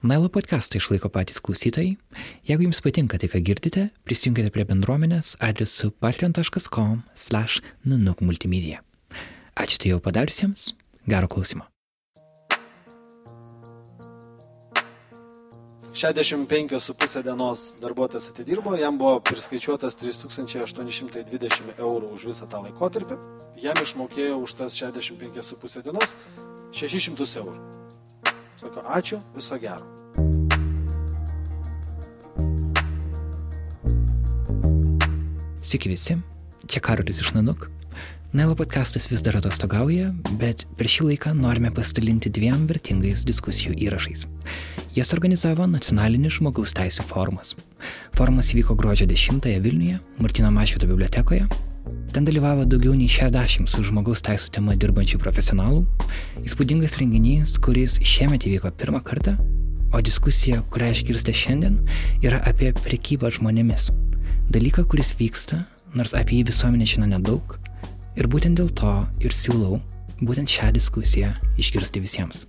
Nailo podcastą išlaiko patys klausytojai. Jeigu jums patinka tai, ką girdite, prisijunkite prie bendruomenės adresu patreon.com/nanuk multimedia. Ačiū tai jau padariusiems, gero klausimo. 65,5 dienos darbuotojas atidirbo, jam buvo priskaičiuotas 3820 eurų už visą tą laikotarpį, jam išmokėjo už tas 65,5 dienos 600 eurų. Sako, ačiū, viso gero. Sveiki visi, čia Karolis iš Nanuk. Nailo podcastas vis dar atostogauja, bet per šį laiką norime pasidalinti dviem vertingais diskusijų įrašais. Jas organizavo Nacionalinis žmogaus teisų forumas. Forumas įvyko gruodžio 10-ąją Vilniuje, Martino Mašvito bibliotekoje. Ten dalyvavo daugiau nei 60 su žmogaus teisų tema dirbančių profesionalų. Įspūdingas renginys, kuris šiemet įvyko pirmą kartą, o diskusija, kurią išgirsite šiandien, yra apie prekybą žmonėmis. Dalyką, kuris vyksta, nors apie jį visuomenė žino nedaug, Ir būtent dėl to ir siūlau būtent šią diskusiją išgirsti visiems.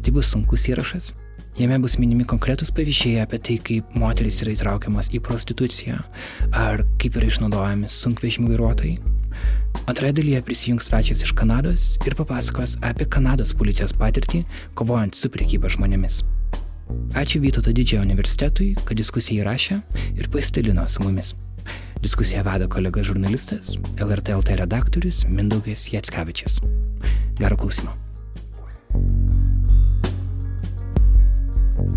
Tai bus sunkus įrašas, jame bus minimi konkretus pavyzdžiai apie tai, kaip moteris yra įtraukiamas į prostituciją ar kaip yra išnaudojami sunkvežimių vairuotojai. Antroje dalyje prisijungs svečias iš Kanados ir papasakos apie Kanados policijos patirtį kovojant su priekyba žmonėmis. Ačiū Vytauto didžiojo universitetui, kad diskusiją įrašė ir pasidalino su mumis. Diskusiją veda kolega žurnalistas, LRT LT redaktorius Mindaugas Jackavičius. Gero klausimo. Prekybos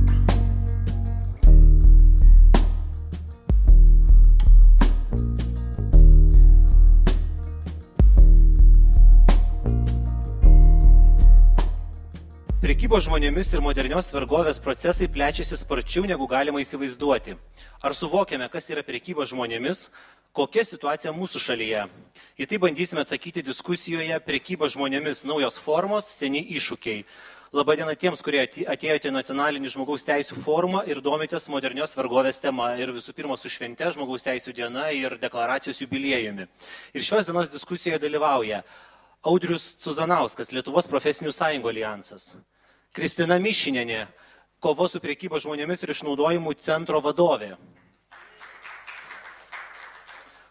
žmonėmis ir modernios vergovės procesai plečiasi sparčiau negu galima įsivaizduoti. Ar suvokiame, kas yra prekyba žmonėmis, kokia situacija mūsų šalyje? Į tai bandysime atsakyti diskusijoje Prekyba žmonėmis naujos formos, seni iššūkiai. Labadiena tiems, kurie atėjote į nacionalinį žmogaus teisų forumą ir domitės modernios vergovės tema. Ir visų pirma, su švente žmogaus teisų diena ir deklaracijos jubiliejumi. Ir šios dienos diskusijoje dalyvauja Audrius Cuzanauskas, Lietuvos profesinių sąjungų alijansas. Kristina Mišinėnė, kovos su priekyba žmonėmis ir išnaudojimu centro vadovė.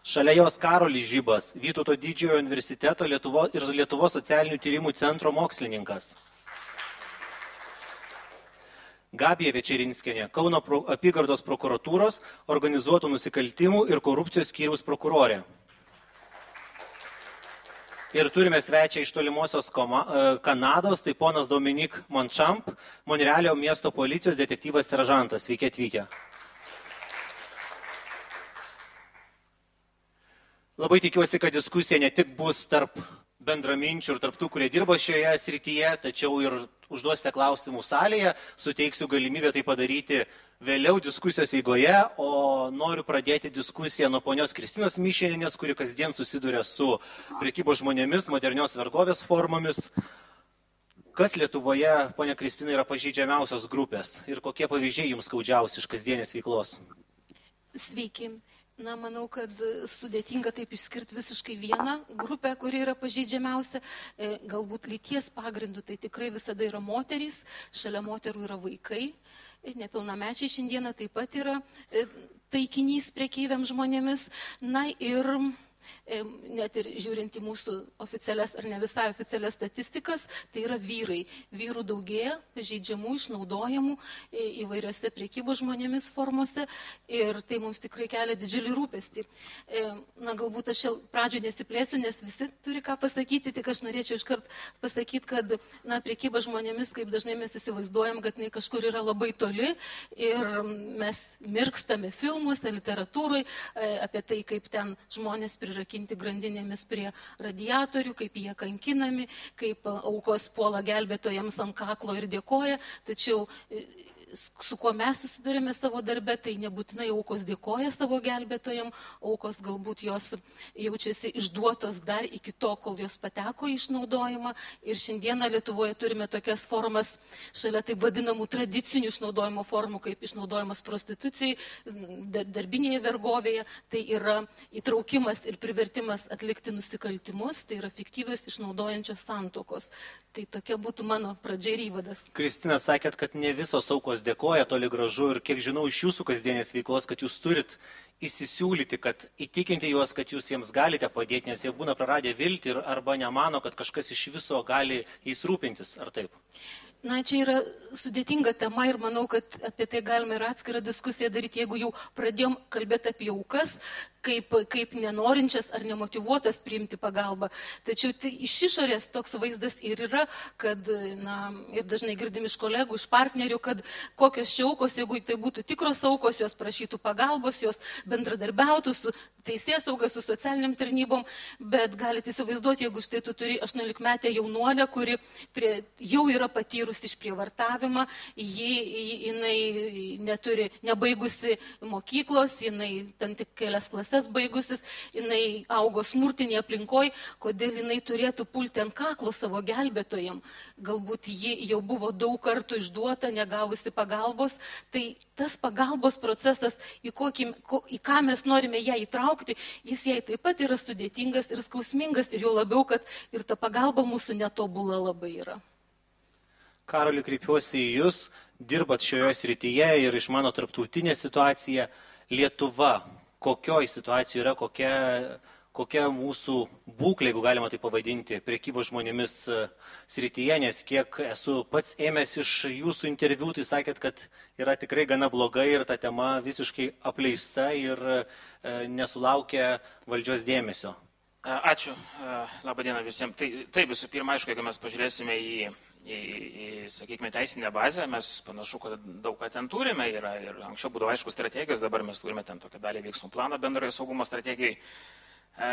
Šalia jos Karolis Žybas, Vytauto didžiojo universiteto Lietuvo ir Lietuvos socialinių tyrimų centro mokslininkas. Gabija Večerinskinė, Kauno apygardos prokuratūros organizuotų nusikaltimų ir korupcijos skyriaus prokurorė. Ir turime svečią iš tolimosios e, Kanados, tai ponas Dominik Mončamp, Monrealio miesto policijos detektyvas seržantas. Sveiki atvykę. Labai tikiuosi, kad diskusija ne tik bus tarp bendraminčių ir tarptų, kurie dirba šioje srityje, tačiau ir užduosite klausimų salėje, suteiksiu galimybę tai padaryti vėliau diskusijos eigoje, o noriu pradėti diskusiją nuo ponios Kristinos Mišėninės, kuri kasdien susiduria su priekybo žmonėmis, modernios vergovės formomis. Kas Lietuvoje, ponia Kristina, yra pažydžiamiausios grupės ir kokie pavyzdžiai jums skaudžiausi iš kasdienės veiklos? Sveiki. Na, manau, kad sudėtinga taip išskirti visiškai vieną grupę, kuri yra pažeidžiamiausia. E, galbūt lyties pagrindų tai tikrai visada yra moterys, šalia moterų yra vaikai. Nepilnamečiai šiandieną taip pat yra e, taikinys priekeiviams žmonėmis. Na ir net ir žiūrint į mūsų oficialias ar ne visai oficialias statistikas, tai yra vyrai. Vyrų daugėja, pažeidžiamų, išnaudojamų įvairiose priekybos žmonėmis formose ir tai mums tikrai kelia didžiulį rūpestį. Na, galbūt aš pradžioje nesiplėsiu, nes visi turi ką pasakyti, tik aš norėčiau iškart pasakyti, kad, na, priekyba žmonėmis, kaip dažnai mes įsivaizduojam, kad jinai kažkur yra labai toli ir mes mirkstame filmuose, literatūrai apie tai, kaip ten žmonės prirakinti prirakinti grandinėmis prie radiatorių, kaip jie kankinami, kaip aukos puola gelbėtojams ant kaklo ir dėkoja. Tačiau su kuo mes susidurime savo darbe, tai nebūtinai aukos dėkoja savo gelbėtojam, aukos galbūt jos jaučiasi išduotos dar iki to, kol jos pateko į išnaudojimą. Ir šiandieną Lietuvoje turime tokias formas, šalia taip vadinamų tradicinių išnaudojimo formų, kaip išnaudojimas prostitucijai, darbinėje vergovėje, tai yra įtraukimas ir privertimas atlikti nusikaltimus, tai yra fiktyvios išnaudojančios santokos. Tai tokia būtų mano pradžia ir įvadas. Kristina sakėt, kad ne visos aukos kolegos dėkoja toli gražu ir kiek žinau iš jūsų kasdienės veiklos, kad jūs turit įsisiūlyti, kad įtikinti juos, kad jūs jiems galite padėti, nes jie būna praradę viltį ir arba nemano, kad kažkas iš viso gali jais rūpintis, ar taip? Na, čia yra sudėtinga tema ir manau, kad apie tai galima ir atskirą diskusiją daryti, jeigu jau pradėjom kalbėti apie aukas, kaip, kaip nenorinčias ar nemotivuotas priimti pagalbą. Tačiau tai iš išorės toks vaizdas ir yra, kad, na, ir dažnai girdim iš kolegų, iš partnerių, kad kokios čia aukos, jeigu tai būtų tikros aukos, jos prašytų pagalbos, jos bendradarbiautų su teisės saugas, su socialiniam tarnybom, bet galite įsivaizduoti, jeigu štai tu turi 18 metę jaunuolę, kuri prie, jau yra patyrusi išprievartavimą, ji, jinai neturi, nebaigusi mokyklos, jinai tam tik kelias klases klases baigusis, jinai augo smurtinėje aplinkoje, kodėl jinai turėtų pulti ant kaklo savo gelbėtojam. Galbūt ji jau buvo daug kartų išduota, negavusi pagalbos. Tai tas pagalbos procesas, į, kokį, į ką mes norime ją įtraukti, jis jai taip pat yra sudėtingas ir skausmingas ir jo labiau, kad ir ta pagalba mūsų netobula labai yra. Karoli, kreipiuosi į Jūs, dirbat šioje srityje ir iš mano tarptautinė situacija Lietuva kokioj situacijoje yra, kokia, kokia mūsų būklė, jeigu galima tai pavadinti, priekybos žmonėmis e, srityje, nes kiek esu pats ėmęs iš jūsų interviu, tai sakėt, kad yra tikrai gana blogai ir ta tema visiškai apleista ir e, nesulaukia valdžios dėmesio. Ačiū. Labadiena visiems. Tai, taip, visų pirma, aišku, jeigu mes pažiūrėsime į į, į sakykime, teisinę bazę, mes panašu, kad daug ką ten turime. Yra, ir anksčiau būdavo aišku strategijos, dabar mes turime ten tokią dalį veiksmų planą bendrojo saugumo strategijai. E,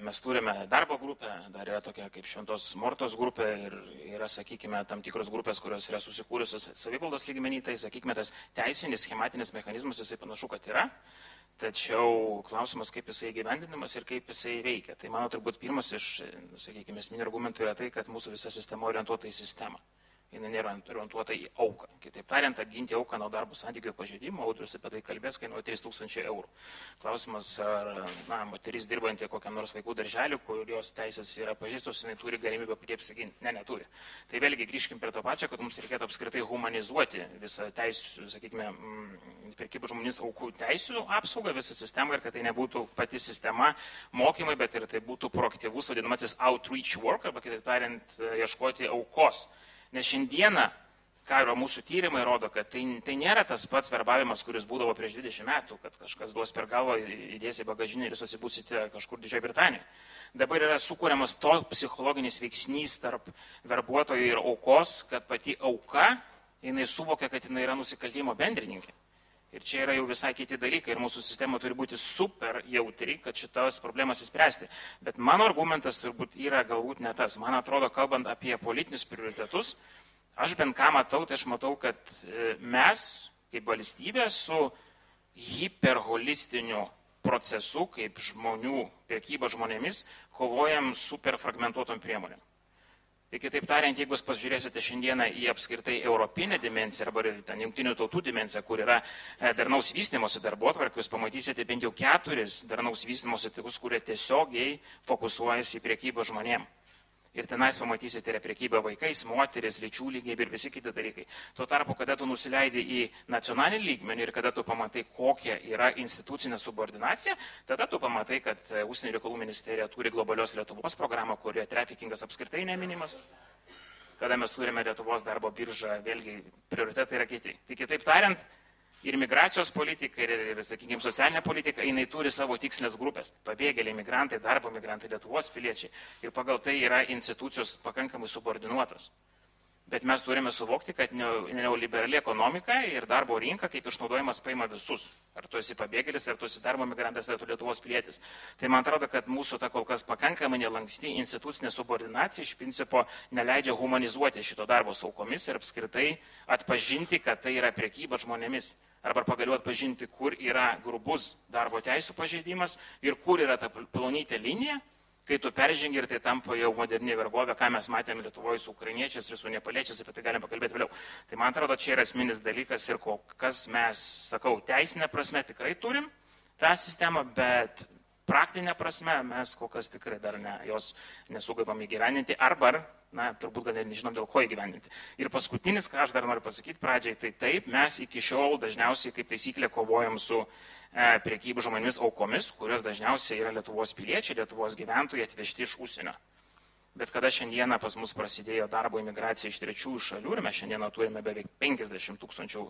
mes turime darbo grupę, dar yra tokia kaip šventos mortos grupė ir yra, sakykime, tam tikros grupės, kurios yra susikūrusios savivaldos lygmenį, tai, sakykime, tas teisinis, schematinis mechanizmas, jisai panašu, kad yra. Tačiau klausimas, kaip jisai gyvendinamas ir kaip jisai veikia. Tai mano turbūt pirmas iš, sakykime, esminių argumentų yra tai, kad mūsų visa sistema orientuota į sistemą jinai nėra orientuota į auką. Kitaip tariant, apginti auką nuo darbo santykių pažeidimo, audrius apie tai kalbės, kainuoja 3000 eurų. Klausimas, ar na, moteris dirbanti kokiam nors vaikų darželiu, kurios teisės yra pažįstos, jinai turi galimybę pati apsiginti. Ne, neturi. Tai vėlgi grįžkim prie to pačio, kad mums reikėtų apskritai humanizuoti visą teisų, sakykime, mm, pirkybų žmonės aukų teisų apsaugą, visą sistemą ir kad tai nebūtų pati sistema mokymai, bet ir tai būtų proaktyvus vadinamasis outreach work, arba kitaip tariant, ieškoti aukos Nes šiandieną, ką yra mūsų tyrimai, rodo, kad tai, tai nėra tas pats verbavimas, kuris būdavo prieš 20 metų, kad kažkas duos per galvą, įdėsi bagažinį ir susibūsite kažkur Didžiojo Britanijoje. Dabar yra sukūriamas to psichologinis veiksnys tarp verbuotojo ir aukos, kad pati auka, jinai suvokia, kad jinai yra nusikaltimo bendrininkė. Ir čia yra jau visai kiti dalykai ir mūsų sistema turi būti super jautri, kad šitas problemas įspręsti. Bet mano argumentas turbūt yra galbūt ne tas. Man atrodo, kalbant apie politinius prioritetus, aš bent ką matau, tai aš matau, kad e, mes kaip valstybė su hiperholistiniu procesu, kaip žmonių priekyba žmonėmis, kovojam super fragmentuotom priemonėm. Tai kitaip tariant, jeigu jūs pažiūrėsite šiandieną į apskritai europinę dimenciją arba ten jungtinių tautų dimenciją, kur yra e, darnaus vystimosi darbo atvarkė, jūs pamatysite bent jau keturis darnaus vystimosi tikus, kurie tiesiogiai fokusuojasi į priekybą žmonėms ir tenais pamatysite yra priekyba vaikais, moteris, lyčių lygiai ir visi kiti dalykai. Tuo tarpu, kada tu nusileidai į nacionalinį lygmenį ir kada tu pamatai, kokia yra institucinė subordinacija, tada tu pamatai, kad e, Užsienio reikalų ministerija turi globalios Lietuvos programą, kurioje trafikingas apskritai neminimas. Kada mes turime Lietuvos darbo biržą, vėlgi prioritetai yra kiti. Tai kitaip tariant, ir migracijos politika, ir, ir sakykime, socialinė politika, jinai turi savo tikslinės grupės. Pabėgėliai, migrantai, darbo migrantai, Lietuvos piliečiai. Ir pagal tai yra institucijos pakankamai subordinuotos. Bet mes turime suvokti, kad neoliberali ekonomika ir darbo rinka kaip išnaudojimas paima visus. Ar tu esi pabėgėlis, ar tu esi darbo migrantas, ar tu Lietuvos pilietis. Tai man atrodo, kad mūsų ta kol kas pakankamai nelanksti institucinė subordinacija iš principo neleidžia humanizuoti šito darbo saukomis ir apskritai atpažinti, kad tai yra priekyba žmonėmis arba pagaliau atpažinti, kur yra grubus darbo teisų pažeidimas ir kur yra ta plonytė linija, kai tu peržengi ir tai tampa jau moderni vergovė, ką mes matėme Lietuvoje su ukrainiečiais ir su nepaliečiais, apie tai galim pakalbėti vėliau. Tai man atrodo, čia yra esminis dalykas ir kol kas mes, sakau, teisinė prasme tikrai turim tą sistemą, bet praktinė prasme mes kol kas tikrai dar ne, jos nesugebam įgyveninti arba, na, turbūt gal net nežinom dėl ko įgyveninti. Ir paskutinis, ką aš dar noriu pasakyti pradžiai, tai taip, mes iki šiol dažniausiai kaip taisyklė kovojam su e, priekybų žmonėmis aukomis, kurios dažniausiai yra Lietuvos piliečiai, Lietuvos gyventojai atvežti iš užsienio. Bet kada šiandieną pas mus prasidėjo darbo imigracija iš trečiųjų šalių ir mes šiandieną turime beveik 50 tūkstančių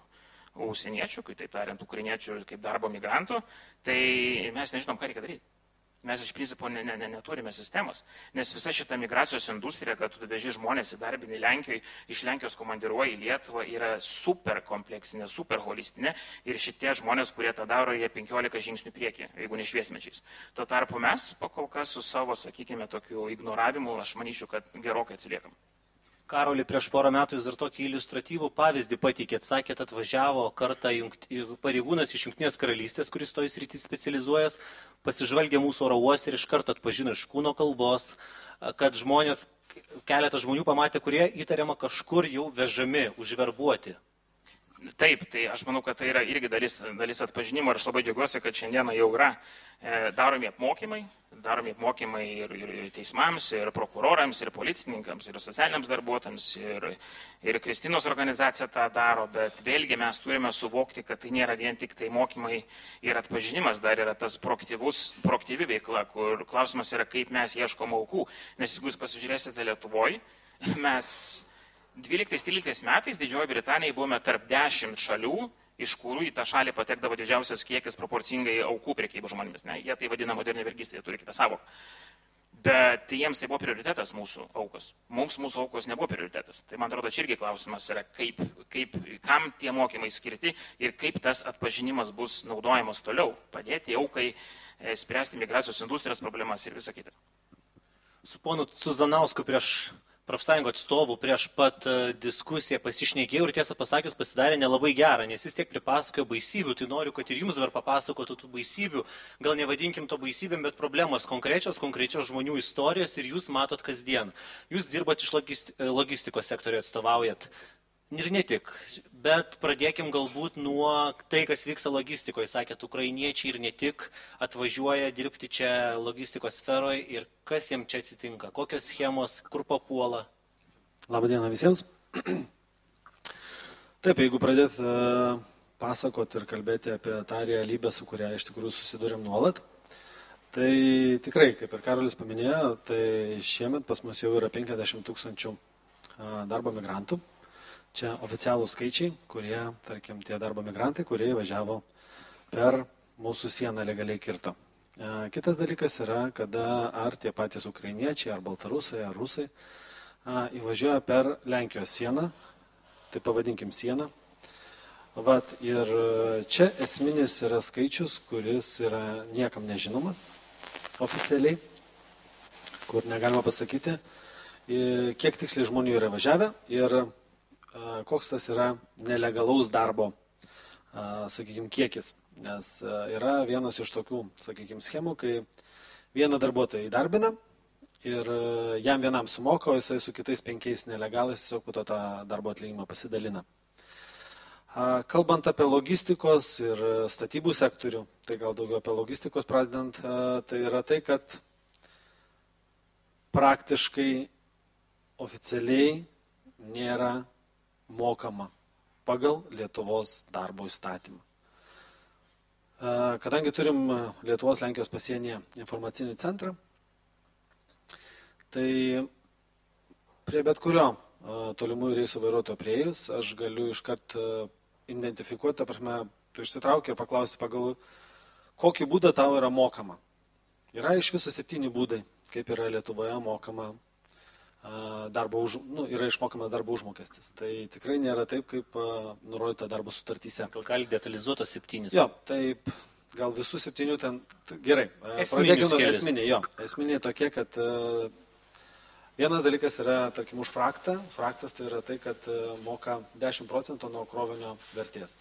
užsieniečių, kai tai tariant, ukriniečių kaip darbo migrantų, tai mes nežinom, ką reikia daryti. Mes iš principo ne, ne, ne, neturime sistemos, nes visa šita migracijos industrija, kad tu veži žmonės į darbinį Lenkijoje, iš Lenkijos komandiruoji į Lietuvą, yra super kompleksinė, super holistinė ir šitie žmonės, kurie tą daro, jie 15 žingsnių priekį, jeigu ne šviesmečiais. Tuo tarpu mes pakol kas su savo, sakykime, tokiu ignoravimu, aš manyčiau, kad gerokai atsiliekam. Karoli, prieš porą metų jūs dar tokį iliustratyvų pavyzdį pateikėt, sakėt, atvažiavo kartą jungt, pareigūnas iš Junktinės karalystės, kuris toj srity specializuojas, pasižvalgė mūsų oro uostą ir iš karto atpažino iš kūno kalbos, kad žmonės, keletą žmonių pamatė, kurie įtariama kažkur jau vežami, užverbuoti. Taip, tai aš manau, kad tai yra irgi dalis, dalis atpažinimo ir aš labai džiaugiuosi, kad šiandieną jau yra e, daromi apmokymai, daromi apmokymai ir, ir, ir teismams, ir prokurorams, ir policininkams, ir socialiniams darbuotojams, ir, ir Kristinos organizacija tą daro, bet vėlgi mes turime suvokti, kad tai nėra vien tik tai mokymai ir atpažinimas, dar yra tas proaktyvi veikla, kur klausimas yra, kaip mes ieškom aukų, nes jeigu jūs pasižiūrėsite Lietuvoje, mes 12-13 metais Didžioji Britanija buvome tarp 10 šalių, iš kurių į tą šalį patekdavo didžiausias kiekis proporcingai aukų priekybų žmonėmis. Ne, jie tai vadina modernia vergystė, jie turi kitą savoką. Bet jiems tai buvo prioritetas mūsų aukos. Mums mūsų aukos nebuvo prioritetas. Tai man atrodo, čia irgi klausimas yra, kaip, kaip, kam tie mokymai skirti ir kaip tas atpažinimas bus naudojamas toliau. Padėti aukai e, spręsti migracijos industrijos problemas ir visą kitą. Su ponu Suzanausku prieš profsąjungo atstovų prieš pat e, diskusiją pasišnekėjau ir tiesą pasakius pasidarė nelabai gera, nes jis tiek pripasakojo baisybių, tai noriu, kad ir jums dar papasakotų tų baisybių, gal nevadinkim to baisybėm, bet problemos konkrečios, konkrečios žmonių istorijos ir jūs matot kasdien. Jūs dirbat iš logistikos sektorio atstovaujat. Ir ne tik, bet pradėkim galbūt nuo tai, kas vyksta logistikoje. Sakėt, ukrainiečiai ir ne tik atvažiuoja dirbti čia logistikos sferoje ir kas jiems čia atsitinka, kokios schemos, kur papuola. Labadiena visiems. Taip, jeigu pradėt uh, pasakoti ir kalbėti apie tą realybę, su kuria iš tikrųjų susidurėm nuolat, tai tikrai, kaip ir Karolis paminėjo, tai šiemet pas mus jau yra 50 tūkstančių uh, darbo migrantų Čia oficialūs skaičiai, kurie, tarkim, tie darbo migrantai, kurie važiavo per mūsų sieną legaliai kirto. E, kitas dalykas yra, kada ar tie patys ukrainiečiai, ar baltarusai, ar rusai įvažiuoja per Lenkijos sieną, tai pavadinkim sieną. Vat, ir čia esminis yra skaičius, kuris yra niekam nežinomas oficialiai, kur negalima pasakyti, kiek tiksliai žmonių yra važiavę ir koks tas yra nelegalaus darbo, sakykime, kiekis. Nes yra vienas iš tokių, sakykime, schemų, kai vieną darbuotoją įdarbina ir jam vienam sumoka, o jisai su kitais penkiais nelegalais tiesiog po to tą darbo atlyginimą pasidalina. Kalbant apie logistikos ir statybų sektorių, tai gal daugiau apie logistikos pradedant, tai yra tai, kad praktiškai oficialiai nėra mokama pagal Lietuvos darbo įstatymą. Kadangi turim Lietuvos Lenkijos pasienyje informacinį centrą, tai prie bet kurio tolimųjų reisų vairuotojo prieėjus aš galiu iškart identifikuoti, ta prasme, tu išsitrauki ir paklausi pagal kokį būdą tau yra mokama. Yra iš viso septyni būdai, kaip yra Lietuvoje mokama darbo už, nu, yra išmokamas darbo užmokestis. Tai tikrai nėra taip, kaip nurodyta darbo sutartyse. Gal gali detalizuotos septynis? Jo, taip, gal visų septynių ten, gerai. Pradėkime nuo esminiai, jo. Esminiai tokie, kad vienas dalykas yra, tarkim, už fraktą. Fraktas tai yra tai, kad moka 10 procentų nuo krovinio vertės.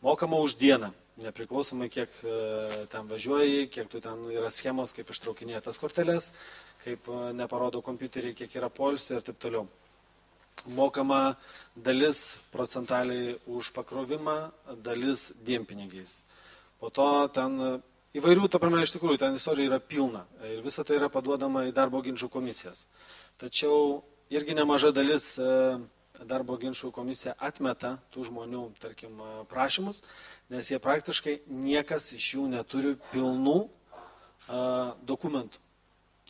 Mokama už dieną, nepriklausomai kiek ten važiuoji, kiek tu ten yra schemos, kaip ištraukinėja tas korteles, kaip e, neparodo kompiuteriai, kiek yra polisio ir taip toliau. Mokama dalis procentaliai už pakrovimą, dalis dienpinigiais. Po to ten įvairių, ta prasme, iš tikrųjų, ten istorija yra pilna ir visa tai yra paduodama į darbo ginčių komisijas. Tačiau irgi nemaža dalis e, darbo ginčių komisija atmeta tų žmonių, tarkim, prašymus, nes jie praktiškai niekas iš jų neturi pilnų a, dokumentų.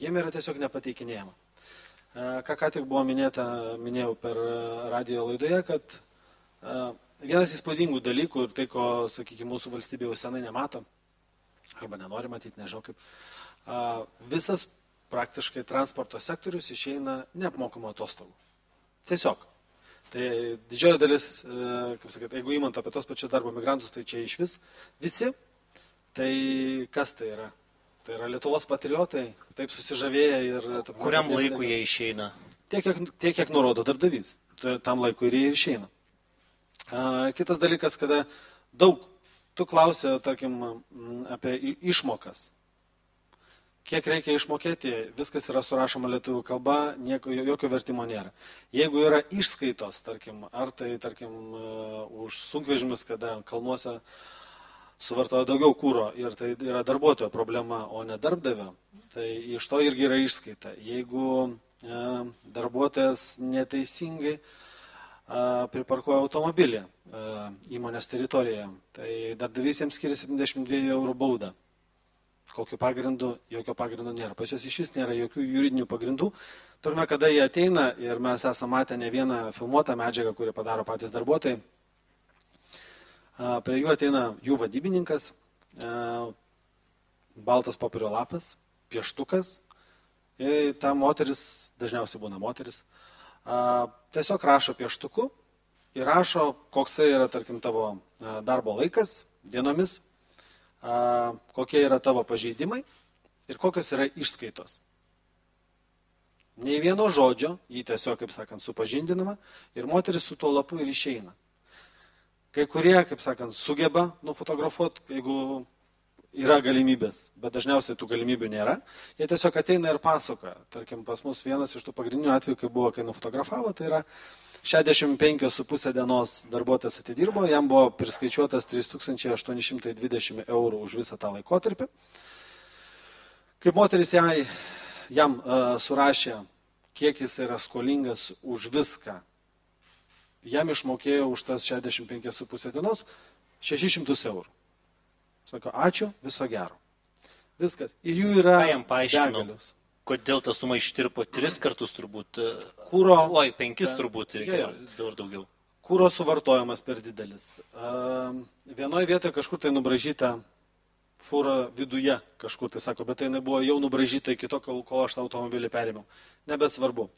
Jiem yra tiesiog nepateikinėjama. A, ką ką tik buvo minėta, minėjau per radio laidoje, kad a, vienas įspūdingų dalykų ir tai, ko, sakykime, mūsų valstybė jau senai nemato, arba nenori matyti, nežinau kaip, a, visas praktiškai transporto sektorius išeina neapmokamų atostogų. Tiesiog. Tai didžioji dalis, e, kaip sakyti, jeigu įmant apie tos pačius darbo migrantus, tai čia iš vis visi. Tai kas tai yra? Tai yra Lietuvos patriotai, taip susižavėję ir... Taip, Kuriam laikui jie išeina? Tiek kiek, tiek, kiek nurodo darbdavys. Tam laikui ir jie išeina. A, kitas dalykas, kada daug, tu klausė, tarkim, apie išmokas kiek reikia išmokėti, viskas yra surašoma lietuvių kalba, nieko, jokio vertimo nėra. Jeigu yra išskaitos, tarkim, ar tai, tarkim, uh, už sunkvežimis, kada kalnuose suvartoja daugiau kūro ir tai yra darbuotojo problema, o ne darbdavio, tai iš to irgi yra išskaita. Jeigu uh, darbuotojas neteisingai uh, priparkuoja automobilį įmonės teritorijoje, tai darbdavys jiems skiria 72 eurų baudą kokiu pagrindu, jokio pagrindo nėra. Pas juos iš vis nėra jokių juridinių pagrindų. Turime, kada jie ateina ir mes esame matę ne vieną filmuotą medžiagą, kurį padaro patys darbuotojai. Prie jų ateina jų vadybininkas, baltas popierio lapas, pieštukas. Ir ta moteris, dažniausiai būna moteris, tiesiog rašo pieštuku ir rašo, koksai yra, tarkim, tavo darbo laikas dienomis a, kokie yra tavo pažeidimai ir kokios yra išskaitos. Nei vieno žodžio, jį tiesiog, kaip sakant, supažindinama ir moteris su tuo lapu ir išeina. Kai kurie, kaip sakant, sugeba nufotografuoti, jeigu yra galimybės, bet dažniausiai tų galimybių nėra. Jie tiesiog ateina ir pasakoja. Tarkim, pas mus vienas iš tų pagrindinių atvejų, kai buvo, kai nufotografavo, tai yra 65,5 dienos darbuotojas atidirbo, jam buvo priskaičiuotas 3820 eurų už visą tą laikotarpį. Kaip moteris jai, jam uh, surašė, kiek jis yra skolingas už viską, jam išmokėjo už tas 65,5 dienos 600 eurų. Sako, ačiū, viso gero. Viskas. Ir jų yra. Ką jam paaiškinau? Begalius kodėl ta suma ištirpo tris kartus turbūt. E, kūro. Oi, penkis turbūt reikia dar daugiau. Kūro suvartojimas per didelis. Vienoje vietoje kažkur tai nubražyta fūra viduje, kažkur tai sako, bet tai nebuvo jau nubražyta iki to, kol aš tą automobilį perėmiau. Nebesvarbu.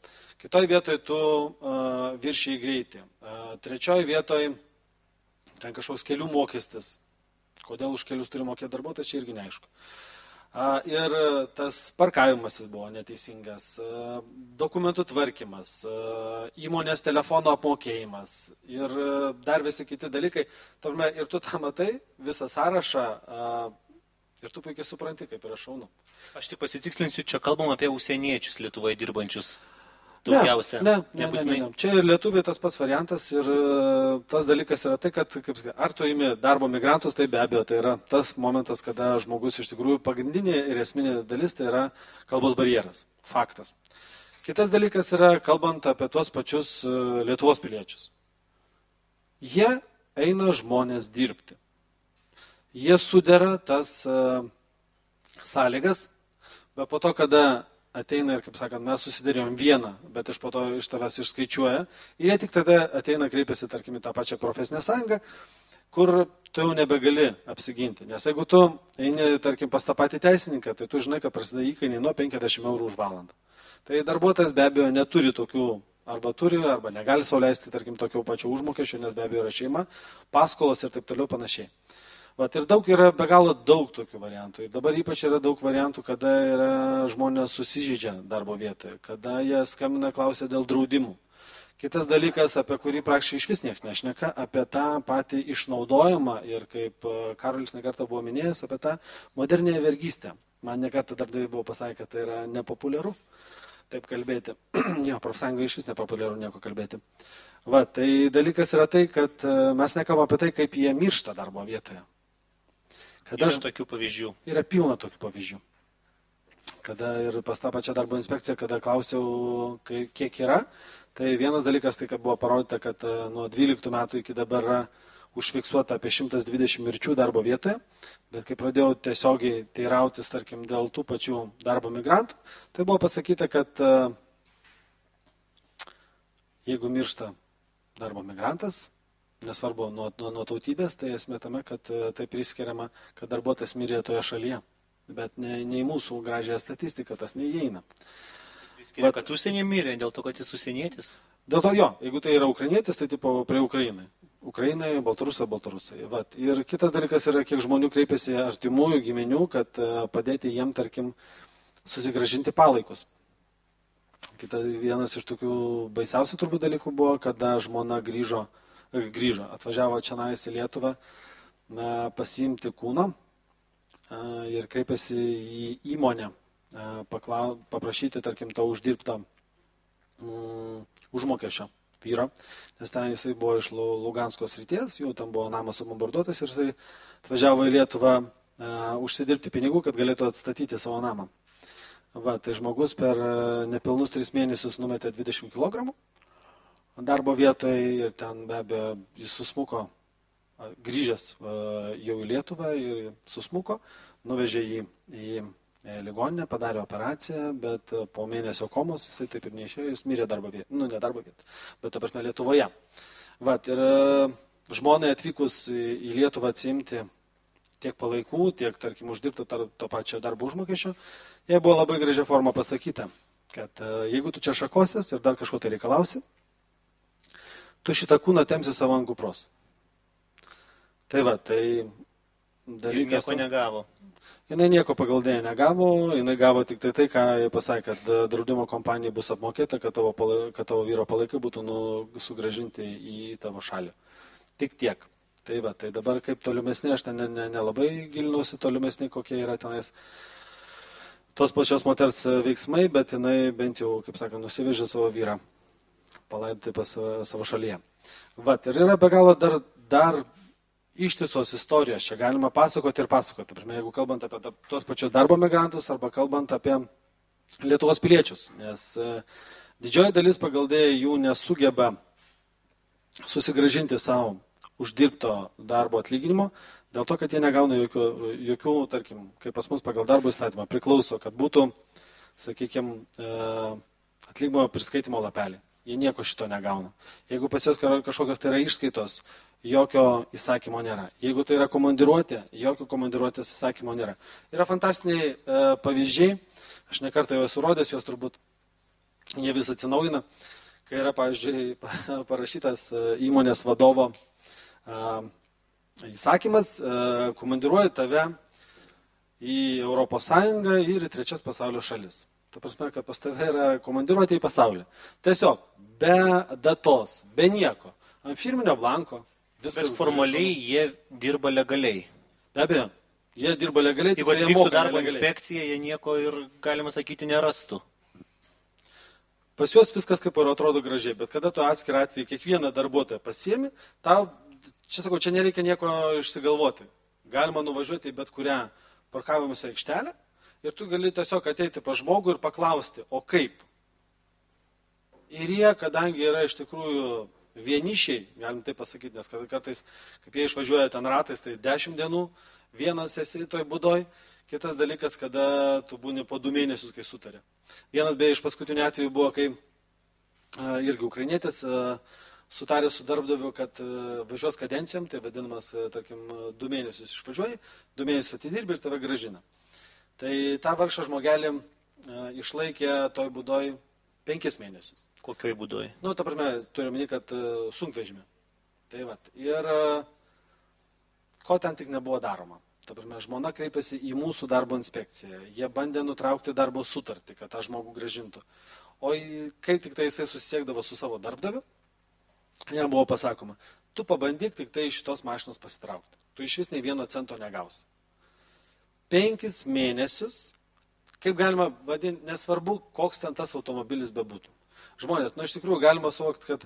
Kitoje vietoje tu uh, viršiai greitį. Uh, trečioje vietoje ten kažkoks kelių mokestis. Kodėl už kelius turi mokėti darbuotojas, čia irgi neaišku. Uh, Ir tas parkavimasis buvo neteisingas, dokumentų tvarkymas, įmonės telefono apmokėjimas ir dar visi kiti dalykai. Tarme, ir tu tą matai, visą sąrašą ir tu puikiai supranti, kaip yra šaunu. Aš tik pasitikslinsiu, čia kalbam apie užsieniečius Lietuvoje dirbančius daugiausia. Ne, ne, ne, ne, ne. Čia ir lietuviai tas pats variantas ir e, tas dalykas yra tai, kad kaip, ar tu įimi darbo migrantus, tai be abejo, tai yra tas momentas, kada žmogus iš tikrųjų pagrindinė ir esminė dalis tai yra kalbos barjeras. Faktas. Kitas dalykas yra, kalbant apie tuos pačius e, Lietuvos piliečius. Jie eina žmonės dirbti. Jie sudera tas uh, sąlygas, bet po to, kada ateina ir, kaip sakant, mes susidarėm vieną, bet iš po to iš tavęs išskaičiuoja. Ir jie tik tada ateina, kreipiasi, tarkim, į tą pačią profesinę sąjungą, kur tu jau nebegali apsiginti. Nes jeigu tu eini, tarkim, pas tą patį teisininką, tai tu žinai, kad prasideda įkainiai nuo 50 eurų už valandą. Tai darbuotojas be abejo neturi tokių arba turi, arba negali sauliaisti, tarkim, tokių pačių užmokesčių, nes be abejo yra šeima, paskolos ir taip toliau panašiai. Vat ir daug yra be galo daug tokių variantų. Ir dabar ypač yra daug variantų, kada yra žmonės susižydžia darbo vietoje, kada jie skambina klausia dėl draudimų. Kitas dalykas, apie kurį praktiškai iš vis niekas nešneka, apie tą patį išnaudojimą ir kaip e, Karolis nekartą buvo minėjęs, apie tą modernėją vergystę. Man nekartą darbdaviai buvo pasakę, kad tai yra nepopuliaru taip kalbėti. jo, profsąjunga iš vis nepopuliaru nieko kalbėti. Va, tai dalykas yra tai, kad e, mes nekalbame apie tai, kaip jie miršta darbo vietoje Kada yra tokių pavyzdžių? Yra pilna tokių pavyzdžių. Kada ir pas tą pačią darbo inspekciją, kada klausiau, kiek yra, tai vienas dalykas, tai kad buvo parodyta, kad e, nuo 12 metų iki dabar yra užfiksuota apie 120 mirčių darbo vietoje, bet kai pradėjau tiesiogiai teirautis, tarkim, dėl tų pačių darbo migrantų, tai buvo pasakyta, kad e, jeigu miršta darbo migrantas, nesvarbu nuo, nuo, nuo tautybės, tai esmė tame, kad e, tai priskiriama, kad darbuotojas mirė toje šalyje, bet ne, ne į mūsų gražią statistiką tas neįeina. Priskiria, bet, kad užsienį mirė dėl to, kad jis užsienietis? Dėl to jo, jeigu tai yra ukrainietis, tai tipo prie Ukrainai. Ukrainai, Baltarusai, Baltarusai. Vat. Ir kitas dalykas yra, kiek žmonių kreipiasi artimųjų giminių, kad e, padėti jiem, tarkim, susigražinti palaikus. Kita vienas iš tokių baisiausių turbūt dalykų buvo, kada žmona grįžo, e, grįžo atvažiavo čia nais į Lietuvą pasiimti kūną e, ir kreipėsi į įmonę paklau, paprašyti, tarkim, to uždirbto mm, užmokesčio vyro, nes ten jisai buvo iš Lugansko srities, jau tam buvo namas subombarduotas ir jisai atvažiavo į Lietuvą uh, užsidirbti pinigų, kad galėtų atstatyti savo namą. Va, tai žmogus per nepilnus 3 mėnesius numetė 20 kg darbo vietoje ir ten be abejo jis susmuko, grįžęs jau į Lietuvą ir susmuko, nuvežė jį į ligoninę, padarė operaciją, bet po mėnesio komos jisai taip ir neišėjo, jis mirė darbo vietą, nu ne darbo vietą, bet dabar ne Lietuvoje. Vat, ir žmonai atvykus į Lietuvą atsimti tiek palaikų, tiek, tarkim, uždirbti to, to pačio darbo užmokesčio, jie buvo labai gražia forma pasakyta, kad jeigu tu čia šakosies ir dar kažko tai reikalausi, tu šitą kūną temsi savo ant kupros. Tai va, tai dalykas. Ir nieko negavo. Jinai nieko pagal dėją negavo, jinai gavo tik tai tai, ką pasakė, kad e, draudimo kompanijai bus apmokėta, kad tavo, palai, kad tavo vyro palaikai būtų nu, sugražinti į tavo šalį. Tik tiek. Tai va, tai dabar kaip tolimesnė, aš ten nelabai ne, ne gilinausi tolimesnė, kokie yra tenais tos pačios moters veiksmai, bet jinai bent jau, kaip sakant, nusivežė savo vyrą palaidoti pas savo šalyje. Vat, ir yra be galo dar, dar ištisos istorijos, čia galima pasakoti ir pasakoti. Pirmia, jeigu kalbant apie tuos pačius darbo migrantus arba kalbant apie Lietuvos piliečius, nes e, didžioji dalis pagal dėją jų nesugeba susigražinti savo uždirbto darbo atlyginimo, dėl to, kad jie negauna jokių, jokių tarkim, kaip pas mus pagal darbo įstatymą priklauso, kad būtų, sakykime, atlyginimo priskaitimo lapelį. Jie nieko šito negauna. Jeigu pas juos kažkokios tai yra išskaitos, jokio įsakymo nėra. Jeigu tai yra komandiruotė, jokio komandiruotės įsakymo nėra. Yra fantastiniai e, pavyzdžiai, aš nekartą jau esu rodęs, juos turbūt jie vis atsinaujina, kai yra, pavyzdžiui, parašytas e, įmonės vadovo e, įsakymas, e, komandiruoja tave į ES ir į trečias pasaulio šalis. Ta prasme, kad pas tave yra komandiruotė į pasaulį. Tiesiog be datos, be nieko, ant firminio blanko, Viskas Bet formaliai jie dirba legaliai. Be abejo, jie dirba legaliai. Jeigu atvyktų darbo legaliai. inspekcija, jie nieko ir, galima sakyti, nerastų. Pas juos viskas kaip ir atrodo gražiai, bet kada tu atskirą atvejį kiekvieną darbuotoją pasiemi, tau, čia sakau, čia nereikia nieko išsigalvoti. Galima nuvažiuoti į bet kurią parkavimuose aikštelę ir tu gali tiesiog ateiti pa žmogų ir paklausti, o kaip. Ir jie, kadangi yra iš tikrųjų vienišiai, galim tai pasakyti, nes kartais, kaip jie išvažiuoja ten ratais, tai 10 dienų, vienas esi toj būdoj, kitas dalykas, kada tu būni po du mėnesius, kai sutarė. Vienas beje iš paskutinių atvejų buvo, kai a, irgi ukrainietis a, sutarė su darbdaviu, kad a, važiuos kadencijom, tai vadinamas, tarkim, du mėnesius išvažiuoji, du mėnesius atidirbi ir tave gražina. Tai tą vargšą žmogelį a, išlaikė toj būdoj penkis mėnesius. Kokioj būdoj? Nu, ta prasme, turiu meni, kad uh, sunkvežimė. Tai va. Ir uh, ko ten tik nebuvo daroma. Ta prasme, žmona kreipėsi į mūsų darbo inspekciją. Jie bandė nutraukti darbo sutartį, kad tą žmogų gražintų. O kaip tik tai jisai susisiekdavo su savo darbdaviu, jam buvo pasakoma, tu pabandyk tik tai iš šitos mašinos pasitraukti. Tu iš vis nei vieno cento negausi. Penkis mėnesius, kaip galima vadinti, nesvarbu, koks ten tas automobilis bebūtų žmonės. Nu, iš tikrųjų, galima suvokti, kad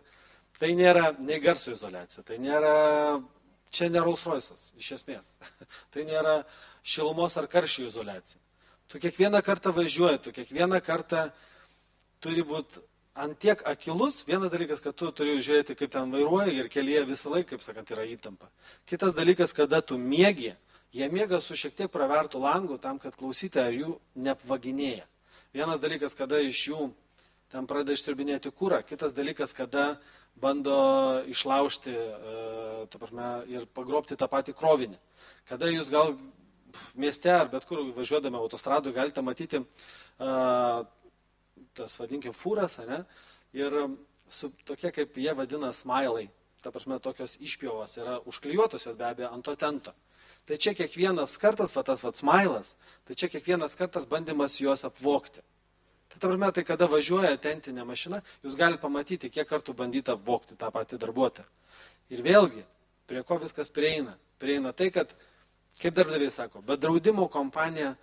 tai nėra nei garso izolacija, tai nėra Čia nėra Royce'as, iš esmės. tai nėra šilumos ar karščio izolacija. Tu kiekvieną kartą važiuoji, tu kiekvieną kartą turi būti ant tiek akilus. Vienas dalykas, kad tu turi žiūrėti, kaip ten vairuoji ir kelyje visą laiką, kaip sakant, yra įtampa. Kitas dalykas, kada tu mėgi, jie mėga su šiek tiek pravertų langų tam, kad klausyti, ar jų neapvaginėja. Vienas dalykas, kada iš jų ten pradeda išsirbinėti kūrą, kitas dalykas, kada bando išlaužti e, prasme, ir pagrobti tą patį krovinį. Kada jūs gal mieste ar bet kur važiuodami autostradu galite matyti uh, tas, vadinkim, fūras, ne? Ir su tokie, kaip jie vadina, smailai, ta prasme, tokios išpjovos yra užklijuotusios be abejo ant to tento. Tai čia kiekvienas kartas, va tas va smailas, tai čia kiekvienas kartas bandymas juos apvokti. Tai ta prasme, tai kada važiuoja tentinė mašina, jūs galite pamatyti, kiek kartų bandyta apvokti tą patį darbuotoją. Ir vėlgi, prie ko viskas prieina? Prieina tai, kad Kaip darbdaviai sako, bet draudimo kompanija e,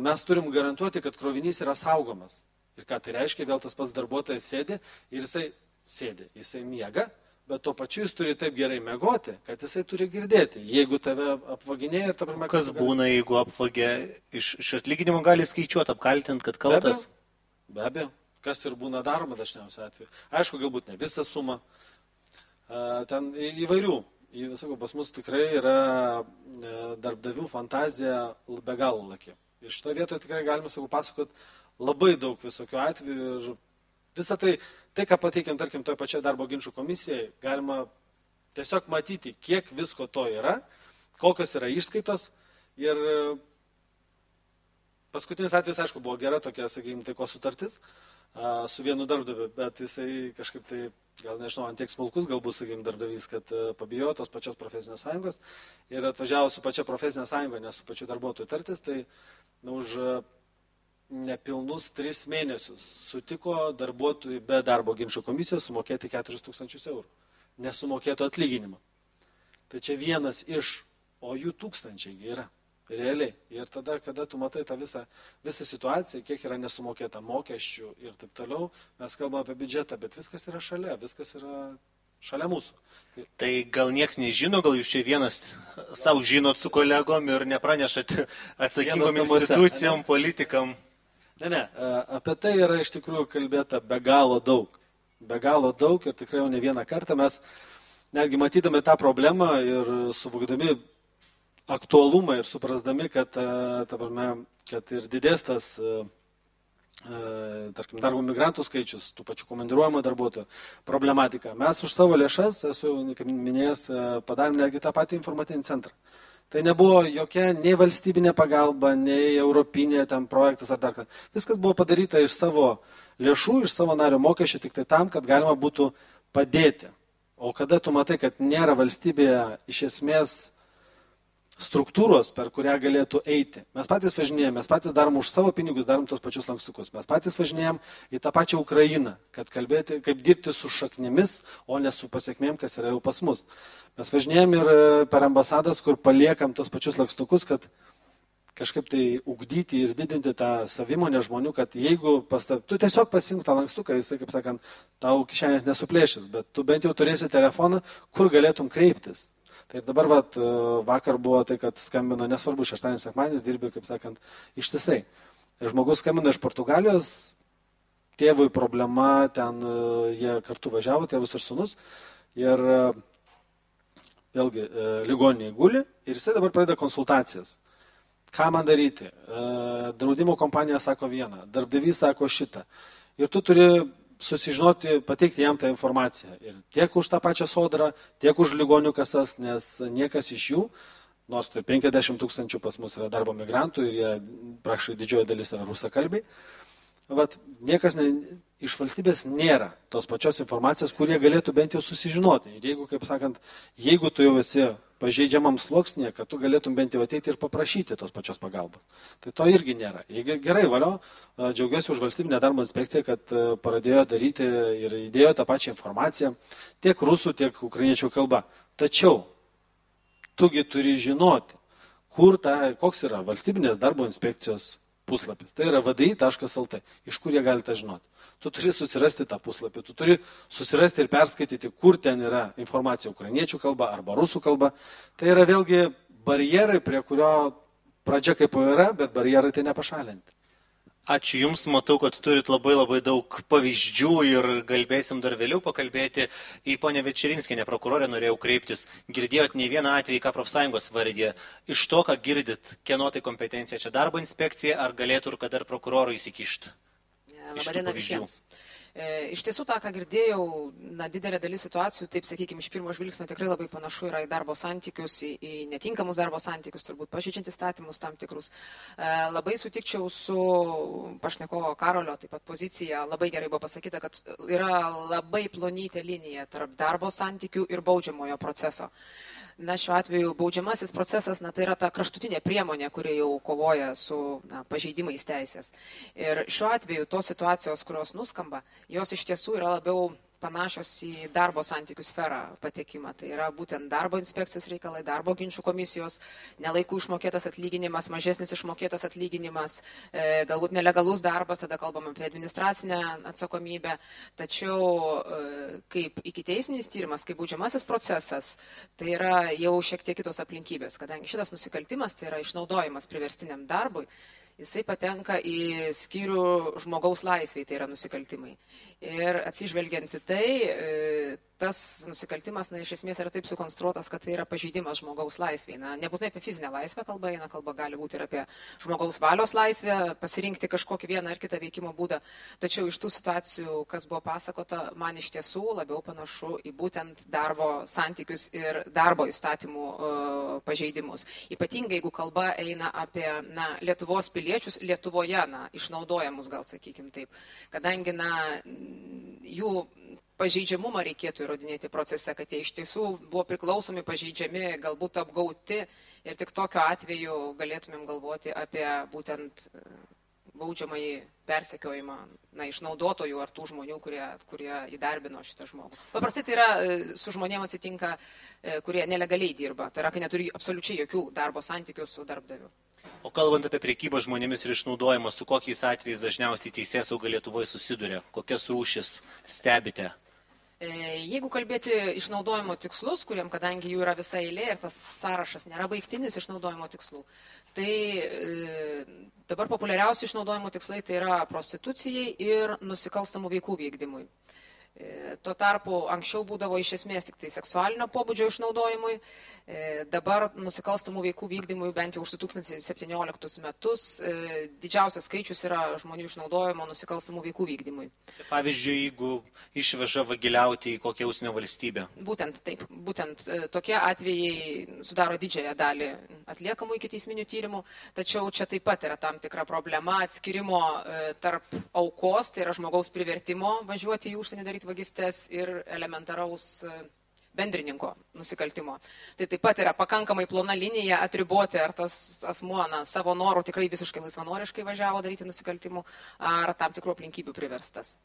mes turim garantuoti, kad krovinys yra saugomas. Ir ką tai reiškia, vėl tas pats darbuotojas sėdi ir jisai sėdi, jisai miega, bet tuo pačiu jis turi taip gerai mėgoti, kad jisai turi girdėti. Jeigu tave apvaginėja ir tave mėgoti. Kas būna, jeigu apvagė iš, iš atlyginimo gali skaičiuoti, apkaltinti, kad kaltas? Be abejo, be abejo. Kas ir būna daroma dažniausiai atveju. Aišku, galbūt ne visą sumą. Ten įvairių Sakau, pas mus tikrai yra e, darbdavių fantazija be galo laki. Ir šitoje vietoje tikrai galime, sakau, pasakot labai daug visokių atvejų ir visą tai, tai ką pateikiant, tarkim, toje pačioje darbo ginčių komisijoje, galima tiesiog matyti, kiek visko to yra, kokios yra išskaitos. Ir paskutinis atvejis, aišku, buvo gera tokia, sakykime, taiko sutartis su vienu darbdaviu, bet jisai kažkaip tai gal nežinau, antiek smulkus galbūt, sakykime, darbdavys, kad e, pabijojo tos pačios profesinės sąjungos ir atvažiavo su pačia profesinė sąjunga, ne su pačiu darbuotojų tartis, tai na, už e, nepilnus tris mėnesius sutiko darbuotojui be darbo ginčio komisijos sumokėti 4000 eurų, nesumokėto atlyginimo. Tai čia vienas iš, o jų tūkstančiai yra. Realiai. Ir tada, kada tu matai tą visą, visą situaciją, kiek yra nesumokėta mokesčių ir taip toliau, mes kalbame apie biudžetą, bet viskas yra šalia, viskas yra šalia mūsų. Tai gal niekas nežino, gal jūs čia vienas savo žinot su kolegom ir nepranešat atsakingom institucijom, politikam. Ne, ne, apie tai yra iš tikrųjų kalbėta be galo daug. Be galo daug ir tikrai jau ne vieną kartą mes netgi matydami tą problemą ir suvokdami aktualumą ir suprasdami, kad, e, tabarme, kad ir didės tas, e, e, tarkim, darbo migrantų skaičius, tų pačių komandiruojamo darbuotojų problematika. Mes už savo lėšas, esu jau, kaip minėjęs, padarėm netgi tą patį informacinį centrą. Tai nebuvo jokia nei valstybinė pagalba, nei europinė ten projektas ar dar ką. Viskas buvo padaryta iš savo lėšų, iš savo nario mokesčių, tik tai tam, kad galima būtų padėti. O kada tu matai, kad nėra valstybėje iš esmės struktūros, per kurią galėtų eiti. Mes patys važinėjom, mes patys darom už savo pinigus, darom tos pačius lankstukus. Mes patys važinėjom į tą pačią Ukrainą, kad kalbėti, kaip dirbti su šaknimis, o ne su pasiekmėm, kas yra jau pas mus. Mes važinėjom ir e, per ambasadas, kur paliekam tos pačius lankstukus, kad kažkaip tai ugdyti ir didinti tą savimonę žmonių, kad jeigu pasta, tu tiesiog pasink tą lankstuką, jisai, kaip sakant, tau kišenės nesuplėšys, bet tu bent jau turėsi telefoną, kur galėtum kreiptis. Tai dabar vat, e, vakar buvo tai, kad skambino, nesvarbu, šeštadienis, sekmadienis dirbi, kaip sakant, ištisai. Ir žmogus skambino iš Portugalijos, tėvui problema, ten e, jie kartu važiavo, tėvus ir sunus. Ir e, vėlgi, ligoniai guli ir jisai dabar pradeda konsultacijas. Ką man daryti? Draudimo kompanija sako vieną, darbdavys sako šitą. Ir tu turi susižinoti, pateikti jam tą informaciją. Ir tiek už tą pačią sodrą, tiek už ligonių kasas, nes niekas iš jų, nors tai 50 tūkstančių pas mus yra darbo migrantų ir jie, prašai, didžioji dalis yra rusakalbiai, vat, niekas ne, iš valstybės nėra tos pačios informacijos, kurie galėtų bent jau susižinoti. Ir jeigu, kaip sakant, jeigu tu jau esi pažeidžiamam sluoksnėje, kad tu galėtum bent jau ateiti ir paprašyti tos pačios pagalbos. Tai to irgi nėra. Gerai, valio, džiaugiuosi už valstybinę darbo inspekciją, kad pradėjo daryti ir įdėjo tą pačią informaciją tiek rusų, tiek ukrainiečių kalba. Tačiau tugi turi žinoti, kur ta, koks yra valstybinės darbo inspekcijos puslapis. Tai yra vdi.lt. Iš kur jie galite žinoti? Tu turi susirasti tą puslapį, tu turi susirasti ir perskaityti, kur ten yra informacija ukrainiečių kalba arba rusų kalba. Tai yra vėlgi barjerai, prie kurio pradžia kaip yra, bet barjerai tai nepašalinti. Ačiū Jums, matau, kad turit labai labai daug pavyzdžių ir galbėsim dar vėliau pakalbėti. Į ponę Večerinskinę prokurorę norėjau kreiptis. Girdėjot ne vieną atvejį, ką profsąjungos vardė. Iš to, ką girdit, kieno tai kompetencija čia darbo inspekcija, ar galėtų ir kada dar prokurorai įsikišti? Labadiena visiems. E, iš tiesų, tą, ką girdėjau, na, didelė dalis situacijų, taip sakykime, iš pirmo žvilgsnio tikrai labai panašu yra į darbo santykius, į, į netinkamus darbo santykius, turbūt pažydžiant įstatymus tam tikrus. E, labai sutikčiau su pašnekovo Karolio taip pat pozicija, labai gerai buvo pasakyta, kad yra labai plonytė linija tarp darbo santykių ir baudžiamojo proceso na, šiuo atveju baudžiamasis procesas, na, tai yra ta kraštutinė priemonė, kuri jau kovoja su na, pažeidimais teisės. Ir šiuo atveju tos situacijos, kurios nuskamba, jos iš tiesų yra labiau panašios į darbo santykių sferą patekimą. Tai yra būtent darbo inspekcijos reikalai, darbo ginčių komisijos, nelaikų išmokėtas atlyginimas, mažesnis išmokėtas atlyginimas, e, galbūt nelegalus darbas, tada kalbam apie administracinę atsakomybę. Tačiau e, kaip iki teisminis tyrimas, kaip būdžiamasis procesas, tai yra jau šiek tiek kitos aplinkybės, kadangi šitas nusikaltimas tai yra išnaudojimas priverstiniam darbui jisai patenka į skyrių žmogaus laisvėje, tai yra nusikaltimai. Ir atsižvelgiant į tai, e, tas nusikaltimas, na, iš esmės yra taip sukonstruotas, kad tai yra pažeidimas žmogaus laisvėje. Na, nebūtinai apie fizinę laisvę kalba eina, kalba gali būti ir apie žmogaus valios laisvę, pasirinkti kažkokį vieną ar kitą veikimo būdą. Tačiau iš tų situacijų, kas buvo pasakota, man iš tiesų labiau panašu į būtent darbo santykius ir darbo įstatymų uh, pažeidimus. Ypatingai, jeigu kalba eina apie na, Lietuvos piliečius Lietuvoje, na, išnaudojamus gal, sakykim taip. Kadangi, na, jų pažeidžiamumą reikėtų įrodinėti procese, kad jie iš tiesų buvo priklausomi, pažeidžiami, galbūt apgauti ir tik tokiu atveju galėtumėm galvoti apie būtent e, baudžiamąjį persekiojimą na, išnaudotojų ar tų žmonių, kurie, kurie įdarbino šitą žmogų. Paprastai tai yra e, su žmonėms atsitinka, e, kurie nelegaliai dirba, tai yra, kai neturi absoliučiai jokių darbo santykių su darbdaviu. O kalbant apie priekybą žmonėmis ir išnaudojimą, su kokiais atvejais dažniausiai teisės sauga Lietuvoje susiduria? Kokias rūšis stebite? E, jeigu kalbėti išnaudojimo tikslus, kuriam kadangi jų yra visa eilė ir tas sąrašas nėra baigtinis išnaudojimo tikslų, tai e, dabar populiariausi išnaudojimo tikslai tai yra prostitucijai ir nusikalstamų veikų vykdymui. E, tuo tarpu anksčiau būdavo iš esmės tik tai seksualinio pobūdžio išnaudojimui, dabar nusikalstamų veikų vykdymui bent jau už 2017 metus e, didžiausias skaičius yra žmonių išnaudojimo nusikalstamų veikų vykdymui. Pavyzdžiui, jeigu išveža vagiliauti į kokią užsienio valstybę. Būtent taip, būtent tokie atvejai sudaro didžiąją dalį atliekamų iki teisminių tyrimų, tačiau čia taip pat yra tam tikra problema atskirimo tarp aukos, tai yra žmogaus privertimo važiuoti į užsienį daryti vagystės ir elementaraus e, bendrininko nusikaltimo. Tai taip pat yra pakankamai plona linija atriboti, ar tas asmuo na, savo norų tikrai visiškai laisvanoriškai važiavo daryti nusikaltimų, ar tam tikrų aplinkybių priverstas.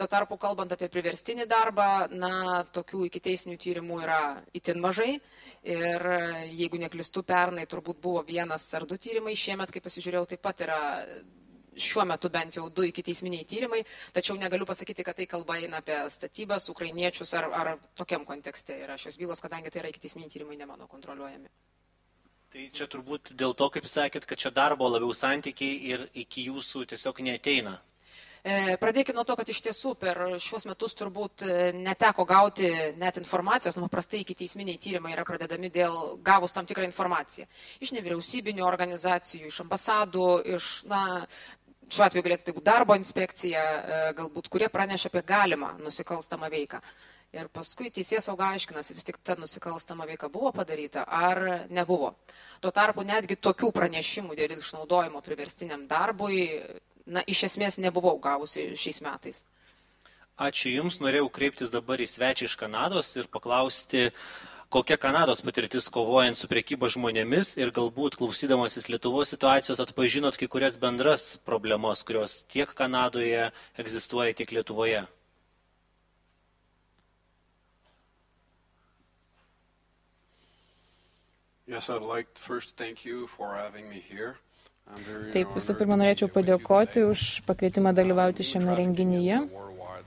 Tuo tarpu, kalbant apie priverstinį darbą, na, tokių iki teisminių tyrimų yra itin mažai. Ir jeigu neklistu, pernai turbūt buvo vienas ar du tyrimai, šiemet, kaip pasižiūrėjau, taip pat yra šiuo metu bent jau du iki teisminiai tyrimai, tačiau negaliu pasakyti, kad tai kalba eina apie statybas, ukrainiečius ar, ar tokiam kontekste yra šios bylos, kadangi tai yra iki teisminiai tyrimai ne mano kontroliuojami. Tai čia turbūt dėl to, kaip sakėt, kad čia darbo labiau santykiai ir iki jūsų tiesiog neteina. E, Pradėkime nuo to, kad iš tiesų per šiuos metus turbūt e, neteko gauti net informacijos, nu paprastai iki teisminiai tyrimai yra pradedami dėl gavus tam tikrą informaciją. Iš nevyriausybinių organizacijų, iš ambasadų, iš na, šiuo atveju galėtų tai būti darbo inspekcija, e, galbūt, kurie praneša apie galimą nusikalstamą veiką. Ir paskui teisės sauga aiškinasi, vis tik ta nusikalstama veika buvo padaryta ar nebuvo. Tuo tarpu netgi tokių pranešimų dėl išnaudojimo priverstiniam darbui, na, iš esmės nebuvau gavusi šiais metais. Ačiū Jums, norėjau kreiptis dabar į svečią iš Kanados ir paklausti, uh, kokia Kanados patirtis kovojant su priekyba žmonėmis ir galbūt klausydamasis Lietuvos situacijos atpažinot kai kurias bendras problemas, kurios tiek Kanadoje egzistuoja, tiek Lietuvoje. Yes, like. Taip, visų pirma, norėčiau padėkoti už pakvietimą dalyvauti šiame renginyje.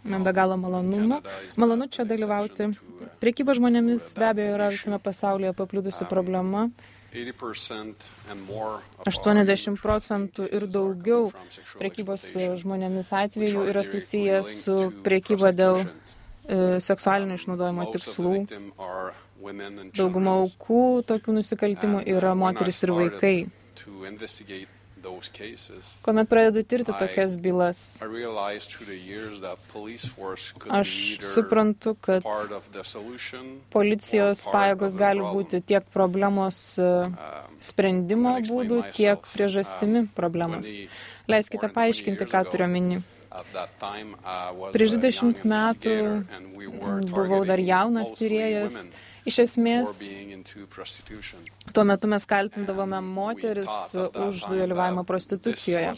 Man be galo malonu, malonu čia dalyvauti. Priekyba žmonėmis be abejo yra visame pasaulyje papliudusi problema. 80 procentų ir daugiau priekybos žmonėmis atvejų yra susijęs su priekyba dėl e, seksualinio išnaudojimo tikslų. Dauguma aukų tokių nusikaltimų yra moteris ir vaikai. Kuomet pradedu tirti tokias bylas, aš suprantu, kad policijos pajėgos gali būti tiek problemos e, sprendimo būdų, tiek priežastimi problemos. Leiskite paaiškinti, ką turiu omeny. Prieš 20 metų buvau dar jaunas tyrėjas Iš esmės, tuo metu mes kaltindavome moteris už dalyvavimą prostitucijoje.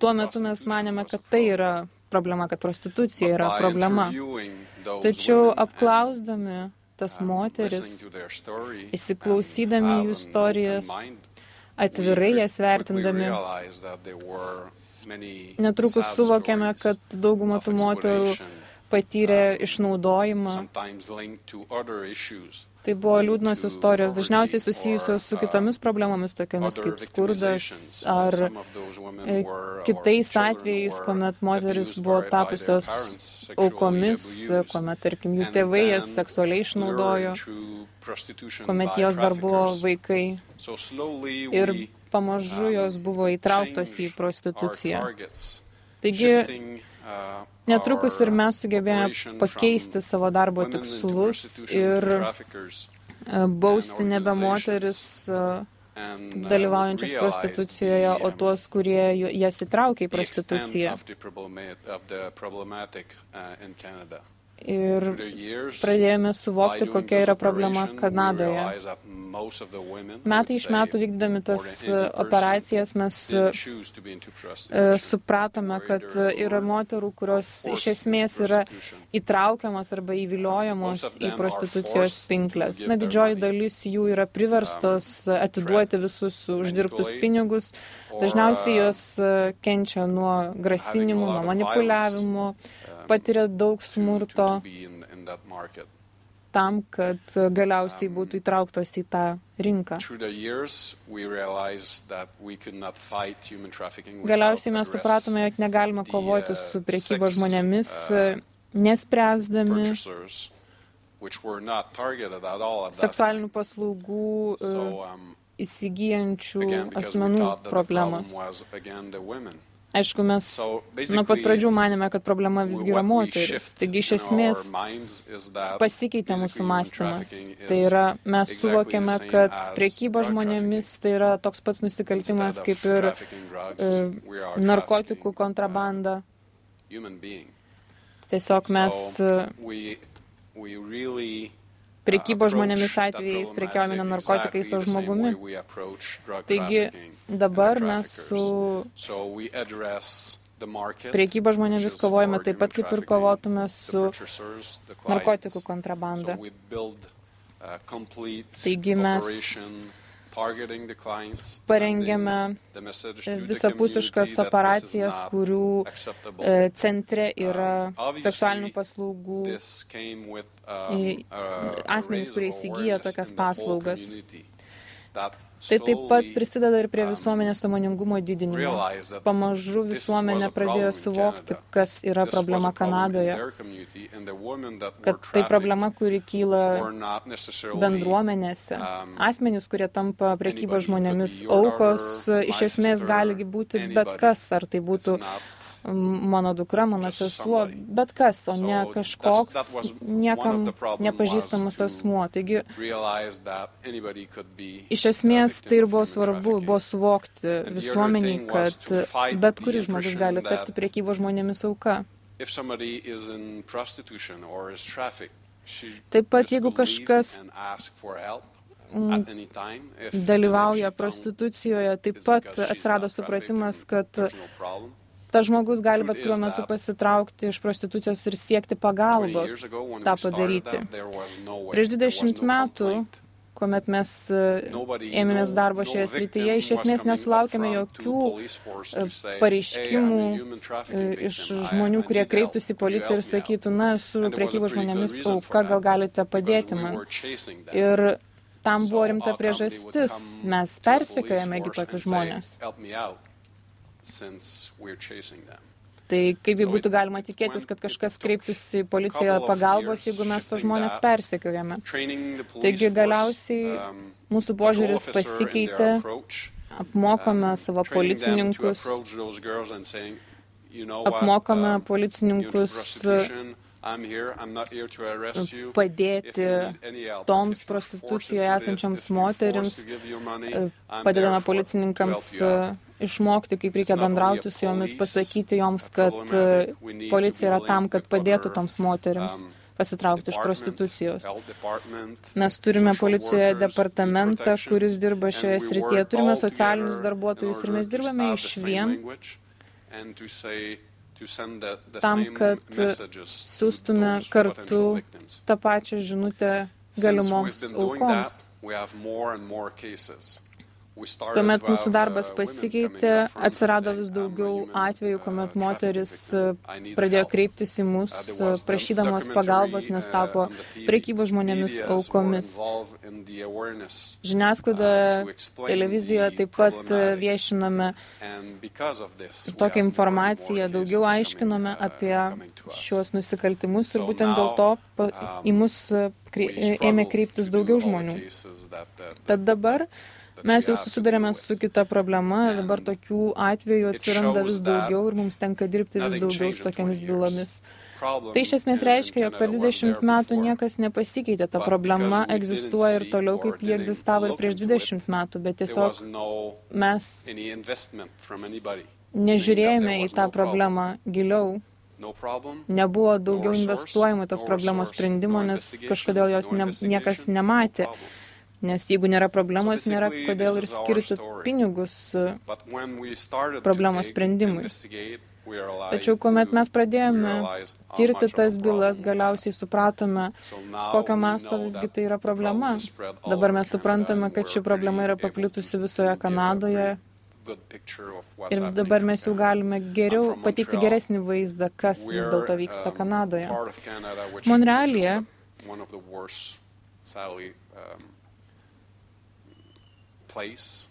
Tuo metu mes manėme, kad tai yra problema, kad prostitucija yra problema. Tačiau apklausdami tas moteris, įsiklausydami jų istorijas, atvirai jas vertindami, netrukus suvokėme, kad dauguma tų moterų patyrė išnaudojimą. Tai buvo liūdnos istorijos, dažniausiai susijusios su kitomis problemomis, tokiamis kaip skurdas ar e, kitais atvejais, kuomet moteris buvo tapusios aukomis, kuomet, tarkim, jų tėvai jas seksualiai išnaudojo, kuomet jos dar buvo vaikai. Ir pamažu jos buvo įtrauktos į prostituciją. Taigi, Netrukus ir mes sugebėjome pakeisti savo darbo tikslus ir e, bausti nebe moteris e, dalyvaujančias prostitucijoje, o tuos, kurie jas įtraukia į prostituciją. Ir pradėjome suvokti, kokia yra problema Kanadoje. Metai iš metų vykdami tas operacijas mes e, supratome, kad yra moterų, kurios iš esmės yra įtraukiamos arba įviliojamos į prostitucijos pinklės. Na, didžioji dalis jų yra priverstos atiduoti visus uždirbtus pinigus. Dažniausiai jos e, kenčia nuo grasinimų, nuo manipuliavimo patiria daug smurto tam, kad galiausiai būtų įtrauktos į tą rinką. Galiausiai mes supratome, jog negalime kovoti su priekyba žmonėmis, nespręsdami seksualinių paslaugų įsigijančių asmenų problemos. Aišku, mes nuo pat pradžių manėme, kad problema visgi yra moteris. Taigi iš esmės pasikeitė mūsų mąstymas. Tai yra, mes suvokėme, kad priekyba žmonėmis tai yra toks pats nusikaltimas kaip ir e, narkotikų kontrabanda. Tiesiog mes Prekybo žmonėmis atvejais prekiaujame narkotikais o žmogumi. Taigi dabar mes su priekyba žmonėmis kovojame taip pat, kaip ir kovotume su narkotikų kontrabanda. Taigi mes Parengėme visapusiškas operacijas, kurių e, centre yra seksualinių paslaugų um, asmenys, kurie įsigyja tokias paslaugas. Tai taip pat prisideda ir prie visuomenės samoningumo didinimo. Pamažu visuomenė pradėjo suvokti, kas yra problema Kanadoje, kad tai problema, kuri kyla bendruomenėse. Asmenys, kurie tampa priekybos žmonėmis aukos, iš esmės gali būti bet kas, ar tai būtų mano dukra, mano sesuo, bet kas, o ne kažkoks niekam nepažįstamas asmuo. Taigi, iš esmės tai ir buvo svarbu, buvo suvokti visuomeniai, kad bet kuris žmogus gali tapti priekybo žmonėmis auka. Taip pat, jeigu kažkas dalyvauja prostitucijoje, taip pat atsirado supratimas, kad tas žmogus gali bet kuriuo metu pasitraukti iš prostitucijos ir siekti pagalbos tą padaryti. Prieš 20 metų, kuomet mes ėmėmės darbo šioje srityje, iš esmės nesulaukėme jokių pareiškimų iš žmonių, kurie kreiptųsi į policiją ir sakytų, na, su priekybo žmonėmis auka, gal galite padėti man. Ir tam buvo rimta priežastis, mes persekiojame tokius žmonės. Tai kaipgi būtų galima tikėtis, kad kažkas kreiptųsi policiją pagalbos, jeigu mes to žmonės persekiojame. Taigi galiausiai mūsų požiūris pasikeitė, apmokome savo policininkus, apmokome policininkus padėti toms prostitucijoje esančiams moteriams, padedame policininkams išmokti, kaip reikia bendrauti su jomis, pasakyti joms, kad policija yra tam, kad padėtų toms moteriams pasitraukti iš prostitucijos. Mes turime policijoje departamentą, kuris dirba šioje srityje, turime socialinius darbuotojus ir mes dirbame iš vien tam, kad siūstume kartu tą pačią žinutę galimoms aukoms. Tuomet mūsų darbas pasikeitė, atsirado vis daugiau atvejų, kuomet moteris pradėjo kreiptis į mus, prašydamos pagalbos, nes tapo prekybos žmonėmis aukomis. Žiniasklaidoje, televizijoje taip pat viešiname tokią informaciją, daugiau aiškiname apie šiuos nusikaltimus ir būtent dėl to į mus ėmė kreiptis daugiau žmonių. Tad dabar Mes jau susidarėme su kita problema, dabar tokių atvejų atsiranda vis daugiau ir mums tenka dirbti vis daugiau su tokiamis bylomis. Tai iš esmės reiškia, jog per 20 metų niekas nepasikeitė, ta problema egzistuoja ir toliau, kaip ji egzistavo ir prieš 20 metų, bet tiesiog mes nežiūrėjome į tą problemą giliau. Nebuvo daugiau investuojama tos problemos sprendimo, nes kažkodėl jos ne, niekas nematė. Nes jeigu nėra problemos, nėra kodėl ir skirti pinigus problemos sprendimui. Tačiau, kuomet mes pradėjome tirti tas bylas, galiausiai supratome, kokio masto visgi tai yra problema. Dabar mes suprantame, kad ši problema yra paplitusi visoje Kanadoje. Ir dabar mes jau galime geriau pateikti geresnį vaizdą, kas vis dėlto vyksta Kanadoje. Monrealėje place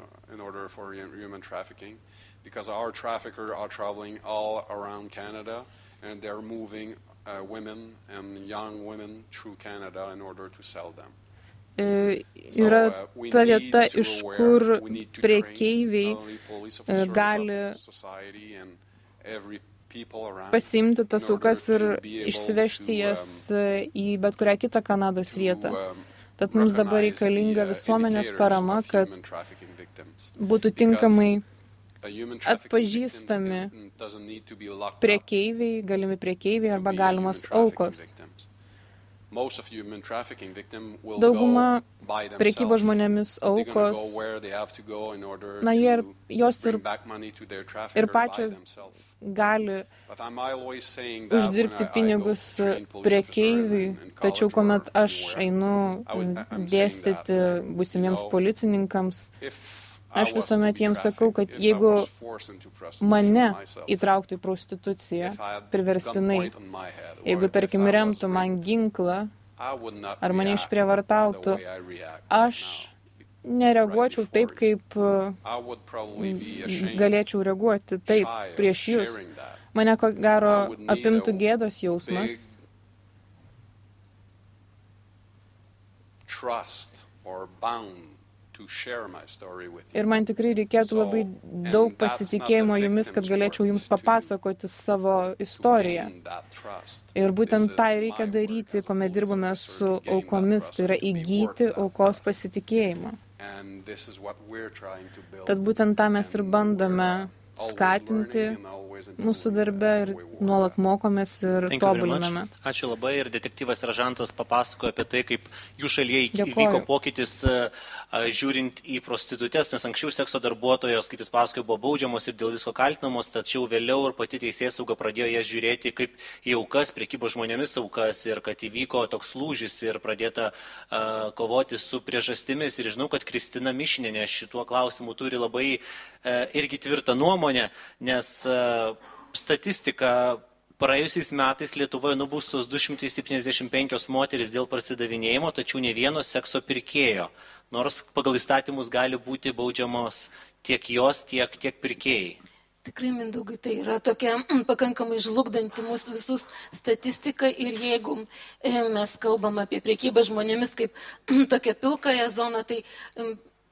uh, in order for human trafficking because our traffickers are traveling all around Canada and they're moving uh, women and young women through Canada in order to sell them. Yra uh, ta vieta, iš kur priekeiviai gali pasimti tas aukas ir išsivežti jas į bet kurią kitą Kanados vietą. Um, Tad mums dabar reikalinga visuomenės parama, kad būtų tinkamai atpažįstami priekeiviai, galimi priekeiviai arba galimos aukos. Dauguma prekybo žmonėmis aukos, na, jie, jos ir, ir pačios gali uždirbti pinigus prekeiviui, tačiau kuomet aš einu dėstyti būsimiems policininkams, Aš visuomet jiems sakau, kad jeigu mane įtrauktų į prostituciją priverstinai, jeigu, tarkim, remtų man ginklą ar mane išprievartautų, aš nereaguočiau taip, kaip galėčiau reaguoti taip prieš jūs. Mane ko gero apimtų gėdos jausmas. Trust or bound Ir man tikrai reikėtų labai daug pasitikėjimo jumis, kad galėčiau jums papasakoti savo istoriją. Ir būtent tai reikia daryti, kuomet dirbame su aukomis, tai yra įgyti aukos pasitikėjimą. Tad būtent tą mes ir bandome skatinti mūsų darbe ir nuolat mokomės ir tobuliname. Ačiū labai. Ir detektyvas Ražantas papasakojo apie tai, kaip jų šalyje įvyko pokytis žiūrint į prostitutės, nes anksčiau sekso darbuotojos, kaip jis pasakojo, buvo baudžiamos ir dėl visko kaltinamos, tačiau vėliau ir pati teisės sauga pradėjo jas žiūrėti kaip į aukas, priekybo žmonėmis aukas ir kad įvyko toks lūžis ir pradėta uh, kovoti su priežastimis. Ir žinau, kad Kristina Mišinė šituo klausimu turi labai uh, irgi tvirtą nuomonę, nes uh, statistika Praėjusiais metais Lietuvoje nubaustos 275 moteris dėl parsidavinėjimo, tačiau ne vieno sekso pirkėjo, nors pagal įstatymus gali būti baudžiamos tiek jos, tiek, tiek pirkėjai. Tikrai, Mindaugai, tai yra tokia pakankamai žlugdanti mūsų visus statistika ir jeigu e, mes kalbam apie priekybą žmonėmis kaip tokią pilkąją zoną, tai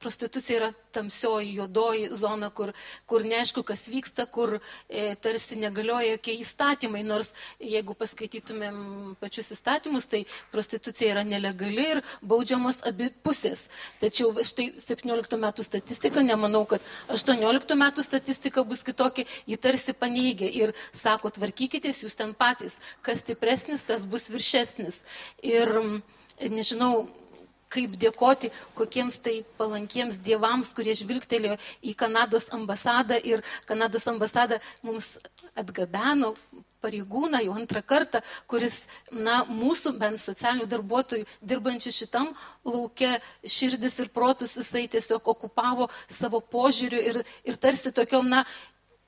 prostitucija yra tamsioji, juodoji zona, kur, kur neaišku, kas vyksta, kur e, tarsi negalioja jokie įstatymai, nors jeigu paskaitytumėm pačius įstatymus, tai prostitucija yra nelegali ir baudžiamos abi pusės. Tačiau štai 17 metų statistika, nemanau, kad 18 metų statistika bus kitokia, ji tarsi paneigia ir sako, tvarkykitės jūs ten patys, kas stipresnis, tas bus viršesnis. Ir nežinau, kaip dėkoti kokiems tai palankiems dievams, kurie žvilgtelėjo į Kanados ambasadą ir Kanados ambasada mums atgabeno pareigūną jau antrą kartą, kuris, na, mūsų bent socialinių darbuotojų dirbančių šitam laukia širdis ir protus, jisai tiesiog okupavo savo požiūriu ir, ir tarsi tokiom, na,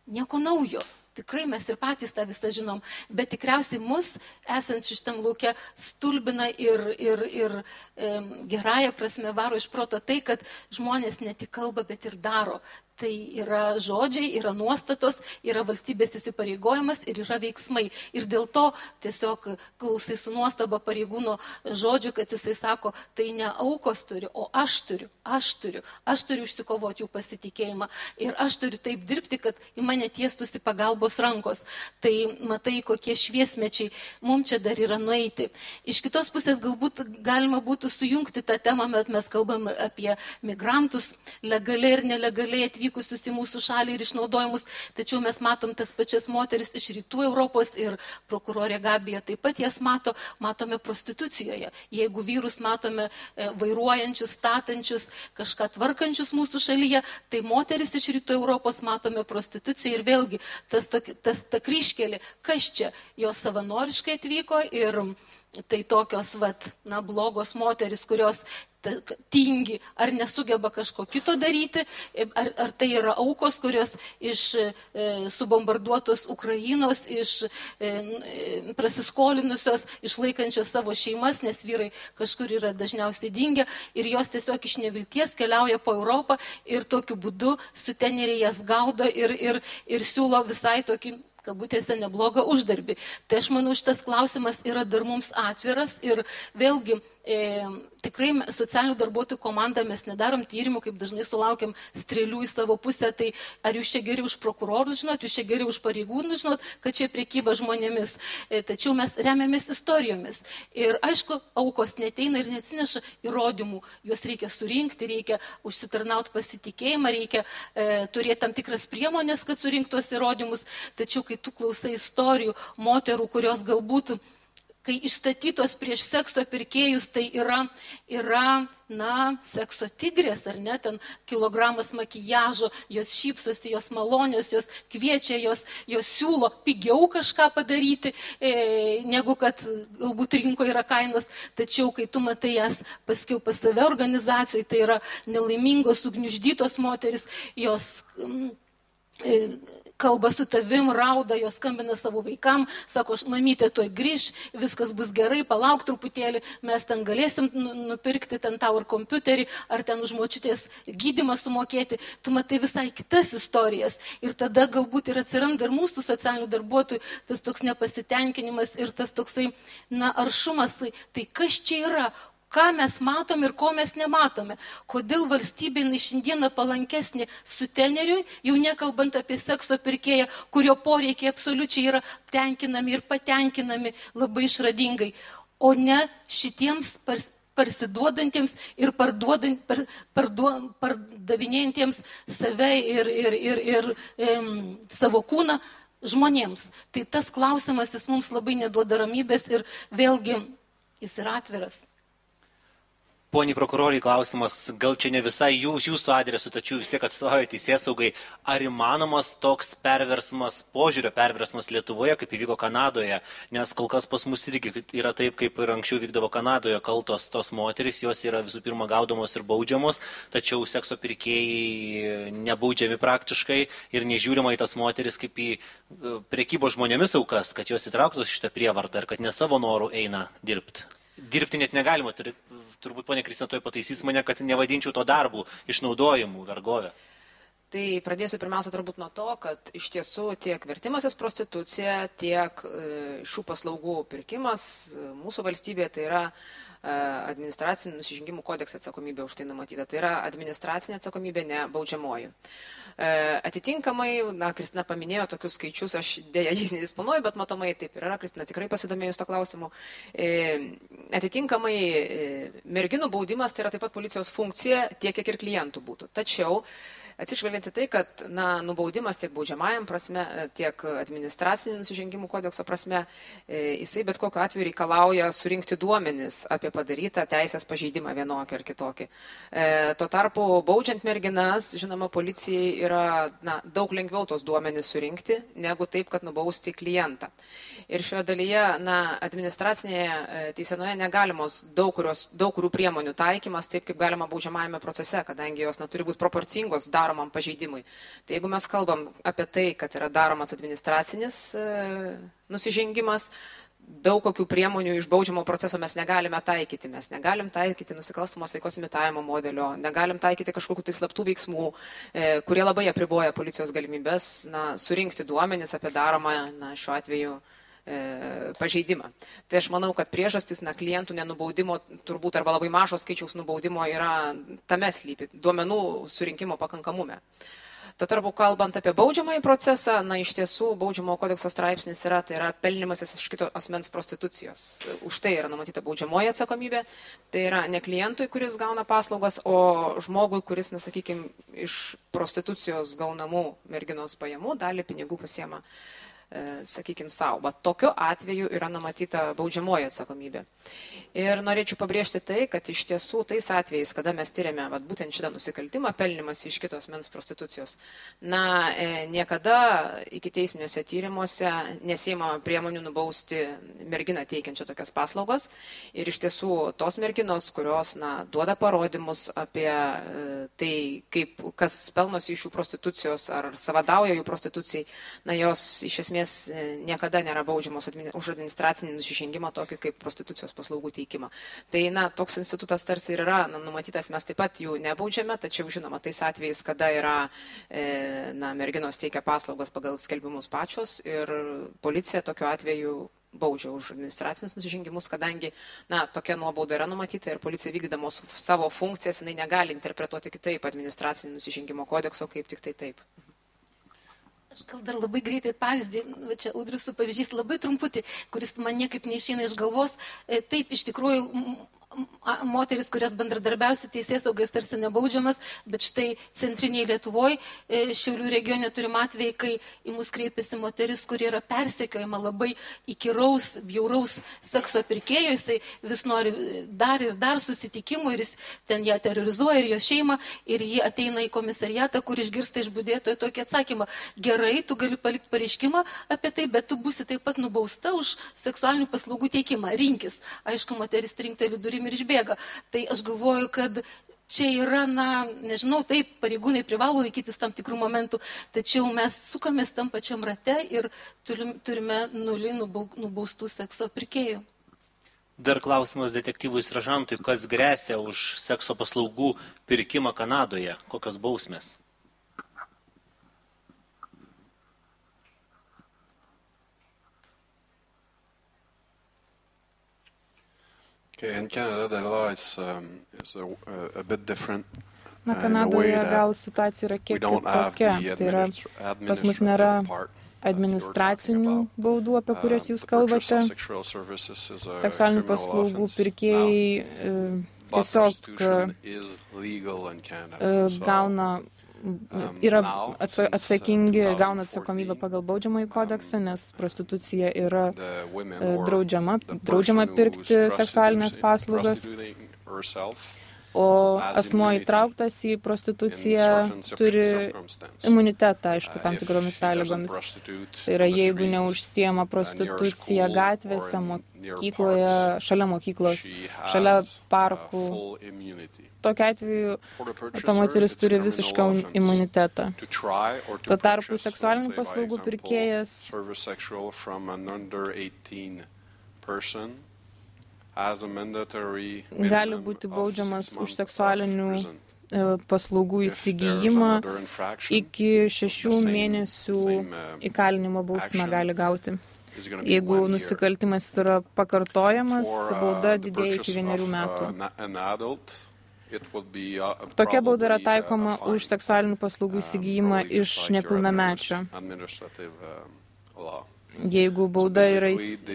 nieko naujo. Tikrai mes ir patys tą visą žinom, bet tikriausiai mus, esant šitam laukia, stulbina ir, ir, ir e, gerąją prasme varo iš proto tai, kad žmonės ne tik kalba, bet ir daro. Tai yra žodžiai, yra nuostatos, yra valstybės įsipareigojimas ir yra veiksmai. Ir dėl to tiesiog klausai su nuostaba pareigūno žodžiu, kad jisai sako, tai ne aukos turi, o aš turiu, aš turiu, aš turiu išsikovoti jų pasitikėjimą. Ir aš turiu taip dirbti, kad į mane tiestusi pagalbos rankos. Tai matai, kokie šviesmečiai mums čia dar yra nueiti. Iš kitos pusės galbūt galima būtų sujungti tą temą, bet mes kalbam apie migrantus legaliai ir nelegaliai atvykę atvykusius į mūsų šalį ir išnaudojimus, tačiau mes matom tas pačias moteris iš rytų Europos ir prokurorė Gabija taip pat jas mato, matome prostitucijoje. Jeigu vyrus matome e, vairuojančius, statančius, kažką tvarkančius mūsų šalyje, tai moteris iš rytų Europos matome prostituciją ir vėlgi tas, tas ta kryškelė, kas čia, jos savanoriškai atvyko ir tai tokios, vat, na, blogos moteris, kurios tingi ar nesugeba kažko kito daryti, ar, ar tai yra aukos, kurios iš e, subombarduotos Ukrainos, iš e, e, prasiskolinusios, išlaikančios savo šeimas, nes vyrai kažkur yra dažniausiai dingę ir jos tiesiog iš nevilties keliauja po Europą ir tokiu būdu suteneriai jas gaudo ir, ir, ir siūlo visai tokį kabutėse neblogą uždarbį. Tai aš manau, šitas klausimas yra dar mums atviras ir vėlgi e, tikrai socialinių darbuotojų komanda mes nedarom tyrimų, kaip dažnai sulaukiam strėlių į savo pusę, tai ar jūs čia geri už prokurorus žinot, jūs čia geri už pareigūnus žinot, kad čia priekyba žmonėmis. E, tačiau mes remiamės istorijomis. Ir aišku, aukos neteina ir neatsineša įrodymų. Juos reikia surinkti, reikia užsitarnauti pasitikėjimą, reikia e, turėti tam tikras priemonės, kad surinktos įrodymus. Tačiau kai tu klausai istorijų moterų, kurios galbūt kai išstatytos prieš sekso pirkėjus, tai yra, yra, na, sekso tigrės, ar ne, ten kilogramas makijažo, jos šypsosi, jos malonios, jos kviečia, jos, jos siūlo pigiau kažką padaryti, e, negu kad galbūt rinkoje yra kainos, tačiau kai tu matai jas paskiau pas save organizacijoje, tai yra nelaimingos, ugniuždytos moteris, jos... Mm, kalba su tavim, rauda, jos skambina savo vaikam, sako, mamytė tuoj grįž, viskas bus gerai, palauk truputėlį, mes ten galėsim nu, nupirkti ten tau ar kompiuterį, ar ten užmočiutės gydimą sumokėti. Tu matai visai kitas istorijas. Ir tada galbūt ir atsiranda ir mūsų socialinių darbuotojų tas toks nepasitenkinimas ir tas toksai, na, aršumas. Tai, tai kas čia yra? Ką mes matom ir ko mes nematome. Kodėl valstybė šiandieną palankesnė su teneriui, jau nekalbant apie sekso pirkėją, kurio poreikiai absoliučiai yra tenkinami ir patenkinami labai išradingai, o ne šitiems parsiduodantiems ir parduodant, par, parduo, pardavinėjantiems save ir, ir, ir, ir e, savo kūną žmonėms. Tai tas klausimas jis mums labai neduoda ramybės ir vėlgi jis yra atviras. Poniai prokurorai, klausimas, gal čia ne visai jūs, jūsų adresu, tačiau vis tiek atstovaujate teisės saugai. Ar įmanomas toks perversmas, požiūrio perversmas Lietuvoje, kaip įvyko Kanadoje? Nes kol kas pas mus irgi yra taip, kaip ir anksčiau vykdavo Kanadoje, kaltos tos moteris, jos yra visų pirma gaudomos ir baudžiamos, tačiau sekso pirkėjai nebaudžiami praktiškai ir nežiūrima į tas moteris kaip į e, prekybo žmonėmis aukas, kad jos įtrauktos šitą prievartą ir kad ne savo norų eina dirbti. Dirbti net negalima, turi turbūt ponė Kristina toj pataisys mane, kad nevadinčiau to darbų išnaudojimu, vergovę. Tai pradėsiu pirmiausia turbūt nuo to, kad iš tiesų tiek vertimasis prostitucija, tiek e, šių paslaugų pirkimas e, mūsų valstybėje tai yra e, administracinių nusižengimų kodekse atsakomybė už tai numatyta. Tai yra administracinė atsakomybė, ne baudžiamoji. E, atitinkamai, na, Kristina paminėjo tokius skaičius, aš dėja jais nedisponuoju, bet matomai taip yra, Kristina tikrai pasidomėjus to klausimu. E, atitinkamai e, merginų baudimas tai yra taip pat policijos funkcija tiek, kiek ir klientų būtų. Tačiau atsižvelgiant į tai, kad na, nubaudimas tiek baudžiamajam prasme, tiek administracinių nusižengimų kodekso prasme, e, jisai bet kokiu atveju reikalauja surinkti duomenis apie padarytą teisės pažeidimą vienokį ar kitokį. E, tuo tarpu, baudžiant merginas, žinoma, policijai yra na, daug lengviau tos duomenis surinkti, negu taip, kad nubausti klientą. Ir šioje dalyje, na, administracinėje e, teisenoje negalimos daug, kurios, daug kurių priemonių taikymas, taip kaip galima baudžiamajame procese, kadangi jos neturi būti proporcingos dar daromam pažeidimui. Tai jeigu mes kalbam apie tai, kad yra daromas administracinis e, nusižengimas, daug kokių priemonių iš baudžiamo proceso mes negalime taikyti. Mes negalim taikyti nusikalstamos veikos imitavimo modelio, negalim taikyti kažkokių tai slaptų veiksmų, e, kurie labai apriboja policijos galimybės na, surinkti duomenis apie daromą, na, šiuo atveju, pažeidimą. Tai aš manau, kad priežastis na, klientų nenubaudimo turbūt arba labai mažos skaičiaus nubaudimo yra tame slypi, duomenų surinkimo pakankamume. Tuo tarpu, kalbant apie baudžiamąjį procesą, na iš tiesų baudžiamo kodekso straipsnis yra, tai yra pelnimasis iš kito asmens prostitucijos. Už tai yra numatyta baudžiamoji atsakomybė. Tai yra ne klientui, kuris gauna paslaugas, o žmogui, kuris, na sakykime, iš prostitucijos gaunamų merginos pajamų dalį pinigų pasiema E, sakykime, savo. Bet tokiu atveju yra numatyta baudžiamoji atsakomybė. Ir norėčiau pabrėžti tai, kad iš tiesų tais atvejais, kada mes tyriame vat, būtent šitą nusikaltimą, pelnimas iš kitos mens prostitucijos, na, e, niekada iki teisminiuose tyrimuose nesėima priemonių nubausti merginą teikiančią tokias paslaugas. Ir iš tiesų tos merginos, kurios, na, duoda parodymus apie e, tai, kaip, kas pelnosi iš jų prostitucijos ar savadauja jų prostitucijai, na, jos iš esmės esmės e, niekada nėra baudžiamos už administracinį nusižengimą tokį kaip prostitucijos paslaugų teikimą. Tai, na, toks institutas tarsi ir yra na, numatytas, mes taip pat jų nebaudžiame, tačiau, žinoma, tais atvejais, kada yra, e, na, merginos teikia paslaugas pagal skelbimus pačios ir policija tokiu atveju baudžia už administracinius nusižengimus, kadangi, na, tokia nuobauda yra numatyta ir policija vykdydamos savo funkcijas, jinai negali interpretuoti kitaip administracinio nusižengimo kodekso, kaip tik tai taip. Aš gal dar labai greitai pavyzdį, va čia Udriusų pavyzdys labai trumputį, kuris man niekaip neišeina iš galvos. E, taip, iš tikrųjų, moteris, kurios bendradarbiausi teisės saugais tarsi nebaudžiamas, bet štai centriniai Lietuvoje, Šiaulių regione turim atvejai, kai į mus kreipiasi moteris, kuri yra persekiojama labai įkyraus, bjauraus sekso pirkėjo, jisai vis nori dar ir dar susitikimų ir jis ten ją terrorizuoja ir jo šeimą ir ji ateina į komisariatą, kur išgirsta iš būdėtojo tokį atsakymą. Gerai, tu gali palikti pareiškimą apie tai, bet tu būsi taip pat nubausta už seksualinių paslaugų teikimą. Rinkis. Aišku, moteris trinkteli durim ir išbėga. Tai aš galvoju, kad čia yra, na, nežinau, taip, pareigūnai privalo laikytis tam tikrų momentų, tačiau mes sukamės tam pačiam rate ir turime nulį nubaustų sekso pirkėjų. Dar klausimas detektyvui Sražantui, kas grėsia už sekso paslaugų pirkimą Kanadoje, kokios bausmės? Okay, in Canada, the law is, um, is a, a, bit different. Na, Kanadoje gal situacija yra kiek kitokia. Tai yra, pas mus nėra administracinių baudų, apie kurias jūs kalbate. Seksualinių paslaugų pirkėjai e, tiesiog gauna yra atsakingi, gauna atsakomybę pagal baudžiamąjį kodeksą, nes prostitucija yra draudžiama, draudžiama pirkti seksualinės paslaugas o asmo įtrauktas į prostituciją turi imunitetą, aišku, tam tikromis sąlygomis. Tai yra, jeigu neužsiema prostitucija gatvėse, mokykloje, šalia mokyklos, šalia parkų. Tokiu atveju ta moteris turi visišką imunitetą. Tuo tarpu seksualinių paslaugų pirkėjas gali būti baudžiamas už seksualinių e, paslaugų įsigijimą iki šešių mėnesių uh, įkalinimo bausmę gali gauti. Jeigu nusikaltimas yra pakartojamas, bauda didėja iki vienerių metų. Tokia bauda yra taikoma už seksualinių paslaugų įsigijimą iš nepilnamečio. Jeigu bauda yra,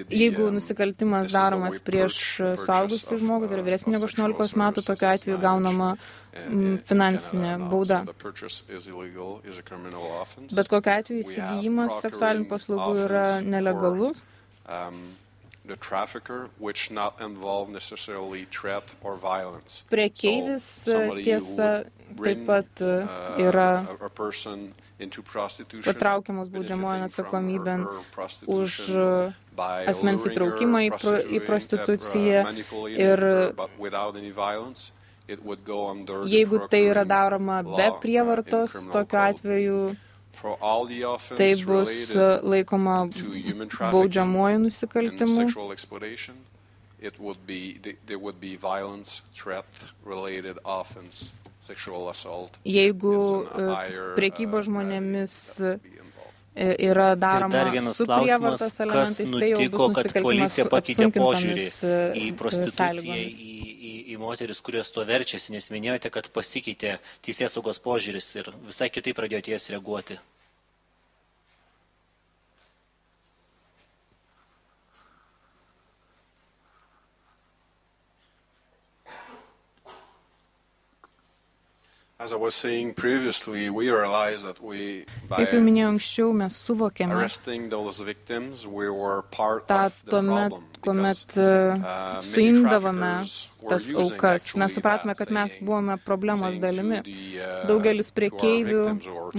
jeigu nusikaltimas daromas prieš suaugusį žmogų, tai yra vyresnį negu 18 metų, tokiu atveju gaunama finansinė bauda. Bet kokiu atveju įsigijimas seksualinių paslaugų yra nelegalus. Um, Prekeivis tiesa taip pat uh, yra patraukiamas baudžiamojo atsakomybėn už asmens įtraukimą į, pro, į prostituciją ir jeigu tai yra daroma be prievartos, tokiu atveju tai bus laikoma baudžiamuoju nusikaltimu. It would be, there would be violence, threat related offense. Jeigu e, priekybo žmonėmis e, yra daroma su prievartos elementais, tai jau bus kad policija pakeitė požiūrį e, į prostituciją, į, į, moteris, kurios to verčiasi, nes minėjote, kad pasikeitė teisės saugos požiūris ir visai kitaip pradėjo ties reaguoti. Kaip jau minėjau anksčiau, mes suvokėme tą tuomet, kuomet uh, uh, suimdavome tas aukas. Mes supratome, kad mes buvome problemos dalimi. Uh, Daugelis priekeivių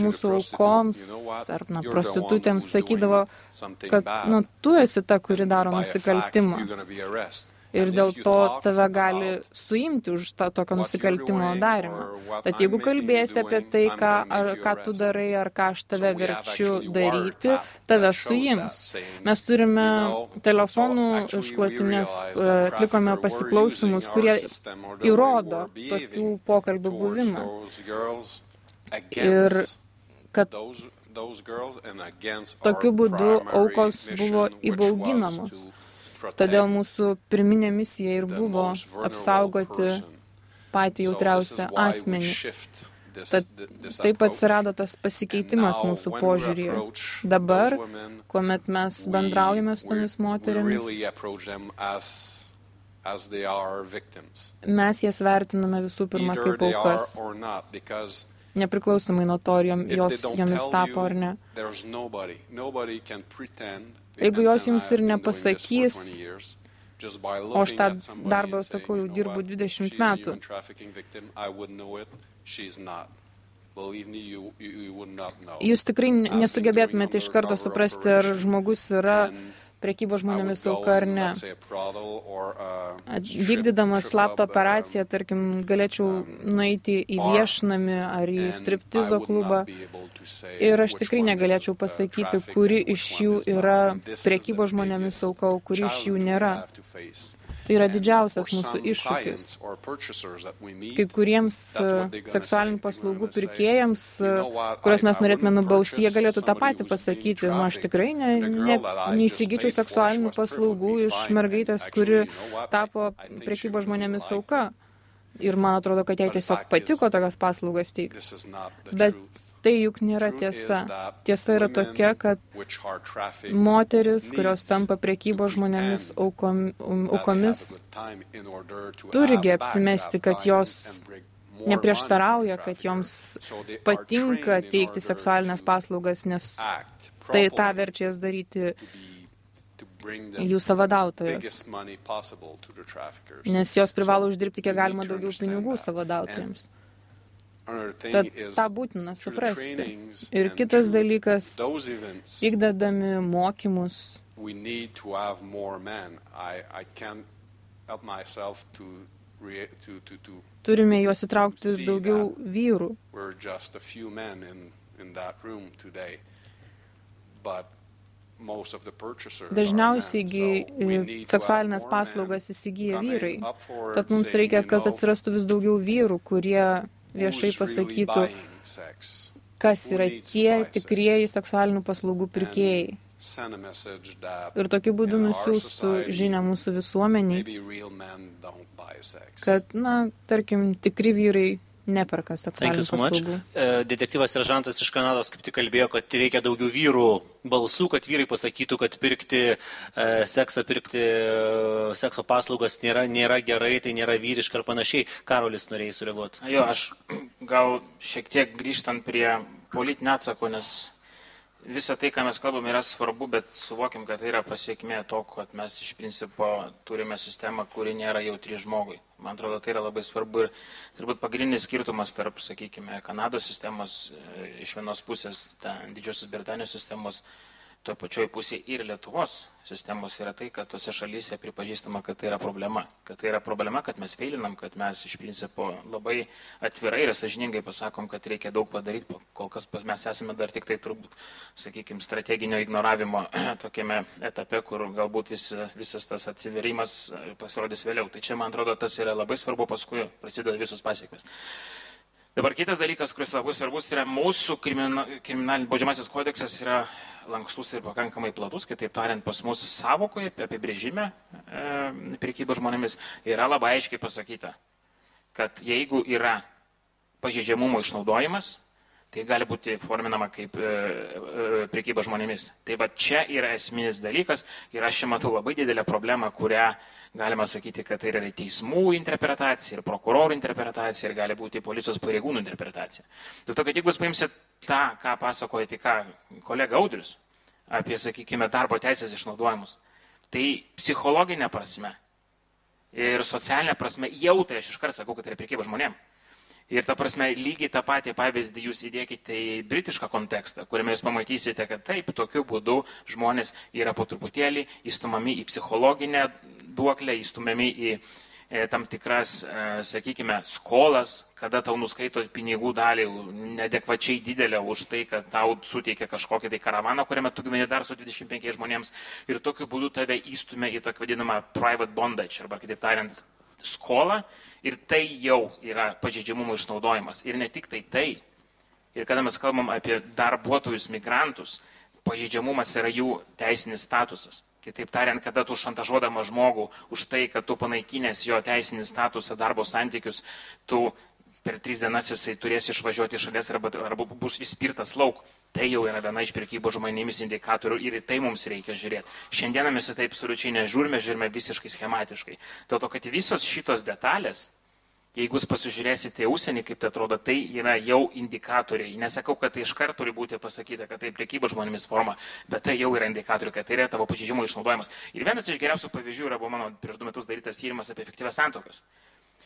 mūsų aukoms ar na, prostitutėms sakydavo, kad nu, tu esi ta, kuri daro nusikaltimą ir dėl to tave gali suimti už tą tokio nusikaltimo darimą. Tad jeigu kalbėsi apie tai, ką, ar, ką tu darai, ar ką aš tave verčiu daryti, tave suims. Mes turime telefonų išklotinės, atlikome pasiklausimus, kurie įrodo tokių pokalbių buvimą. Ir kad tokiu būdu aukos buvo įbauginamos. Todėl mūsų pirminė misija ir buvo apsaugoti patį jautriausią asmenį. Tad taip atsirado tas pasikeitimas mūsų požiūrėje. Dabar, kuomet mes bendraujame su tomis moteriamis, mes jas vertiname visų pirma kaip aukas. Nepriklausomai nuo to, ar jos jomis tapo ar ne. Jeigu jos jums ir nepasakys, o aš tą darbą, sakau, jau dirbu 20 metų, jūs tikrai nesugebėtumėte iš karto suprasti, ar žmogus yra prekybo žmonėmis auka ar ne. Vykdydamas slaptą operaciją, tarkim, galėčiau nueiti į viešnamį ar į striptizo klubą ir aš tikrai negalėčiau pasakyti, kuri iš jų yra prekybo žmonėmis auka, o kuri iš jų nėra. Tai yra didžiausias mūsų iššūkis. Kai kuriems seksualinių paslaugų pirkėjams, kuriuos mes norėtume nubausti, jie galėtų tą patį pasakyti. Nu, aš tikrai ne, ne, neįsigyčiau seksualinių paslaugų iš mergaitės, kuri tapo prekybo žmonėmis auka. Ir man atrodo, kad jai tiesiog patiko tokias paslaugas teikti. Bet tai juk nėra tiesa. Tiesa yra tokia, kad moteris, kurios tampa priekybo žmonėmis um, aukomis, turigi apsimesti, kad jos neprieštarauja, kad joms patinka teikti seksualinės paslaugas, nes tai tą verčia jas daryti jų savadautojas. Nes jos privalo uždirbti kiek galima daugiau pinigų savadautojams. Tad tą būtina suprasti. Ir kitas dalykas, vykdadami mokymus, turime juos įtraukti daugiau vyrų. Dažniausiai seksualinės paslaugas įsigyja vyrai. Tad mums reikia, kad atsirastų vis daugiau vyrų, kurie viešai pasakytų, kas yra tie tikrieji seksualinių paslaugų pirkėjai. Ir tokiu būdu nusiųstų žinia mūsų visuomeniai, kad, na, tarkim, tikri vyrai neperka seksualinių so paslaugų. E, detektyvas Seržantas iš Kanados kaip tik kalbėjo, kad reikia daugiau vyrų balsų, kad vyrai pasakytų, kad pirkti e, seksą, pirkti e, sekso paslaugas nėra, nėra gerai, tai nėra vyriška ir panašiai. Karolis norėjai sureaguoti. Jo, aš gal šiek tiek grįžtant prie politinio atsako, nes Visą tai, ką mes kalbame, yra svarbu, bet suvokim, kad tai yra pasiekmė to, kad mes iš principo turime sistemą, kuri nėra jautri žmogui. Man atrodo, tai yra labai svarbu ir turbūt pagrindinis skirtumas tarp, sakykime, Kanados sistemos e, iš vienos pusės, Didžiosios Britanijos sistemos toj pačioj pusėje ir Lietuvos sistemos yra tai, kad tose šalyse pripažįstama, kad tai yra problema. Kad tai yra problema, kad mes feilinam, kad mes iš principo labai atvirai ir sažiningai pasakom, kad reikia daug padaryti. Kol kas mes esame dar tik tai turbūt, sakykime, strateginio ignoravimo tokiame etape, kur galbūt vis, visas tas atsiverimas pasirodys vėliau. Tai čia, man atrodo, tas yra labai svarbu, paskui prasideda visos pasiekmes. Dabar kitas dalykas, kuris labai svarbus, yra mūsų kriminal, kriminalinis baudžiamasis kodeksas yra lankstus ir pakankamai platus, kitaip tariant, pas mus savokoje, apibrėžime e, priekybos žmonėmis yra labai aiškiai pasakyta, kad jeigu yra pažeidžiamumo išnaudojimas, tai gali būti forminama kaip e, e, priekyba žmonėmis. Tai va čia yra esminis dalykas ir aš čia matau labai didelę problemą, kurią galima sakyti, kad tai yra teismų interpretacija ir prokurorų interpretacija ir gali būti policijos pareigūnų interpretacija. Dėl to, kad jeigu jūs paimsit tą, ką pasakoja tik kolega Audrius apie, sakykime, darbo teisės išnaudojimus, tai psichologinė prasme ir socialinė prasme jau tai aš iškart sakau, kad tai yra priekyba žmonėms. Ir ta prasme, lygiai tą patį pavyzdį jūs įdėkite į britišką kontekstą, kuriame jūs pamatysite, kad taip, tokiu būdu žmonės yra po truputėlį įstumami į psichologinę duoklę, įstumiami į e, tam tikras, e, sakykime, skolas, kada tau nuskaito pinigų dalį nedekvačiai didelę už tai, kad tau suteikia kažkokį tai karavaną, kuriame tu gyveni dar su 25 žmonėms ir tokiu būdu tave įstumia į tokį vadinamą private bondage, arba kitaip tariant, skolą ir tai jau yra pažeidžiamumo išnaudojimas. Ir ne tik tai tai. Ir kada mes kalbam apie darbuotojus migrantus, pažeidžiamumas yra jų teisinis statusas. Kitaip tariant, kada tu šantažuodama žmogų už tai, kad tu panaikinęs jo teisinį statusą, darbo santykius, tu per tris dienas jisai turės išvažiuoti iš šalies arba, arba bus įspirtas lauk. Tai jau yra viena iš priekybos žmonėmis indikatorių ir į tai mums reikia žiūrėti. Šiandieną mes į tai absoliučiai nežiūrime, žiūrime visiškai schematiškai. Dėl to, kad visos šitos detalės, jeigu jūs pasižiūrėsite į užsienį, kaip tai atrodo, tai yra jau indikatoriai. Nesakau, kad tai iš karto turi būti pasakyta, kad tai priekybos žmonėmis forma, bet tai jau yra indikatoriai, kad tai yra tavo pažeidžiamų išnaudojimas. Ir vienas iš geriausių pavyzdžių yra buvo mano prieš du metus darytas tyrimas apie efektyvės santokas.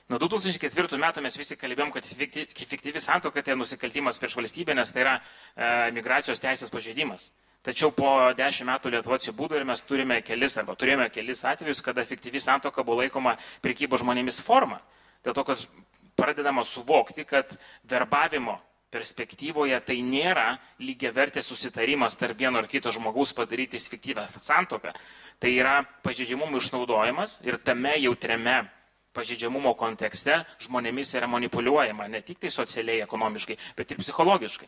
Nuo 2004 metų mes visi kalbėjom, kad fiktyvi santoka tai nusikaltimas prieš valstybę, nes tai yra e, migracijos teisės pažeidimas. Tačiau po dešimt metų Lietuva atsibūdo ir mes turime kelis, arba turėjome kelis atvejus, kada fiktyvi santoka buvo laikoma prekybo žmonėmis forma. Dėl to, kad pradedama suvokti, kad verbavimo perspektyvoje tai nėra lygiavertė susitarimas tarp vieno ar kito žmogaus padaryti fiktyvę santoką. Tai yra pažeidžiamumų išnaudojimas ir tame jautriame pažeidžiamumo kontekste žmonėmis yra manipuliuojama ne tik tai socialiai, ekonomiškai, bet ir psichologiškai.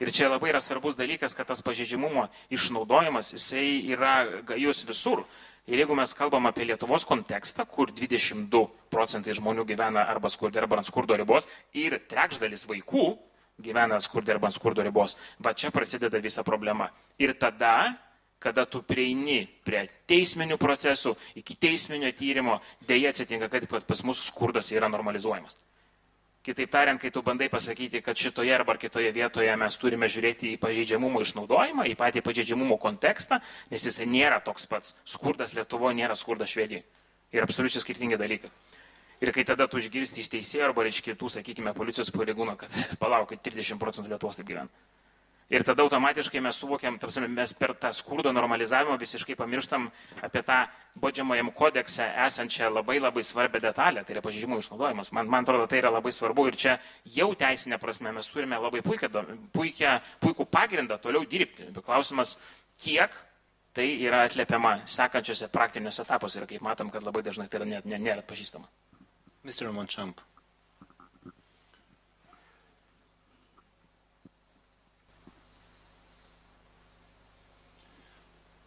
Ir čia labai yra svarbus dalykas, kad tas pažeidžiamumo išnaudojimas, jisai yra gajus visur. Ir jeigu mes kalbam apie Lietuvos kontekstą, kur 22 procentai žmonių gyvena arba skurdė arba ant skurdo ribos ir trečdalis vaikų gyvena skurdė arba ant skurdo ribos, va čia prasideda visa problema. Ir tada, kada tu prieini prie teisminių procesų, iki teisminio tyrimo, dėja atsitinka, kad pas mus skurdas yra normalizuojamas. Kitaip tariant, kai tu bandai pasakyti, kad šitoje arba kitoje vietoje mes turime žiūrėti į pažeidžiamumo išnaudojimą, į patį pažeidžiamumo kontekstą, nes jisai nėra toks pats. Skurdas Lietuvoje nėra skurdas Švedijoje. Ir absoliučiai skirtingi dalykai. Ir kai tada tu išgirsti iš teisėjo arba iš kitų, sakykime, policijos pareigūno, kad palaukit, 30 procentų Lietuvos taip gyvena Ir tada automatiškai mes suvokiam, tarsi mes per tą skurdo normalizavimą visiškai pamirštam apie tą bodžiamojam kodekse esančią labai labai svarbią detalę, tai yra pažydimų išnaudojimas. Man, man atrodo, tai yra labai svarbu ir čia jau teisinė prasme mes turime labai puikia, puikia, puikų pagrindą toliau dirbti. Klausimas, kiek tai yra atliepiama sekančiose praktiniuose etapuose ir kaip matom, kad labai dažnai tai yra net, nėra atpažįstama. Mr. Monchamp.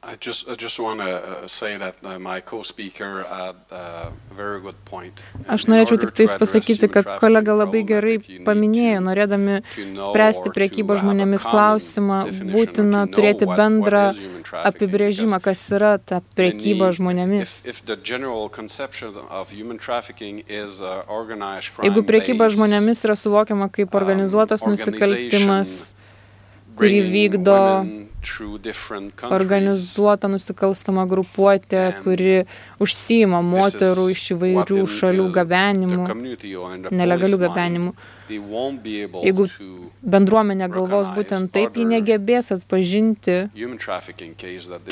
I just, I just want to uh, say that uh, my co-speaker had uh, a very good point. Aš norėčiau tik tais pasakyti, kad kolega labai gerai paminėjo, norėdami spręsti priekybos žmonėmis klausimą, būtina turėti bendrą apibrėžimą, kas yra ta priekyba žmonėmis. Jeigu priekyba žmonėmis yra suvokiama kaip organizuotas nusikaltimas, kurį vykdo organizuota nusikalstama grupuotė, kuri užsijima moterų iš įvairių šalių gabenimu, nelegalių gabenimų. Jeigu bendruomenė galvos būtent taip, ji negebės atpažinti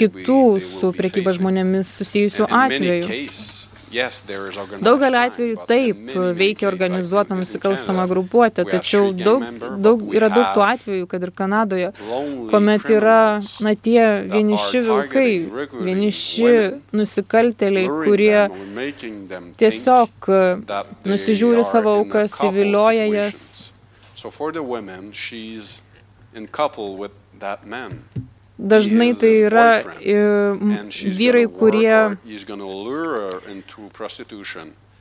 kitų su priekyba žmonėmis susijusių atvejų. Daugelį atvejų taip veikia organizuota nusikalstama grupuotė, tačiau daug, daug, yra daug tų atvejų, kad ir Kanadoje, kuomet yra na, tie vieniši vilkai, vieniši nusikalteliai, kurie tiesiog nusižiūri savo aukas, įvilioja jas. So for the women, she's in couple with that man. Dažnai tai yra vyrai, kurie E,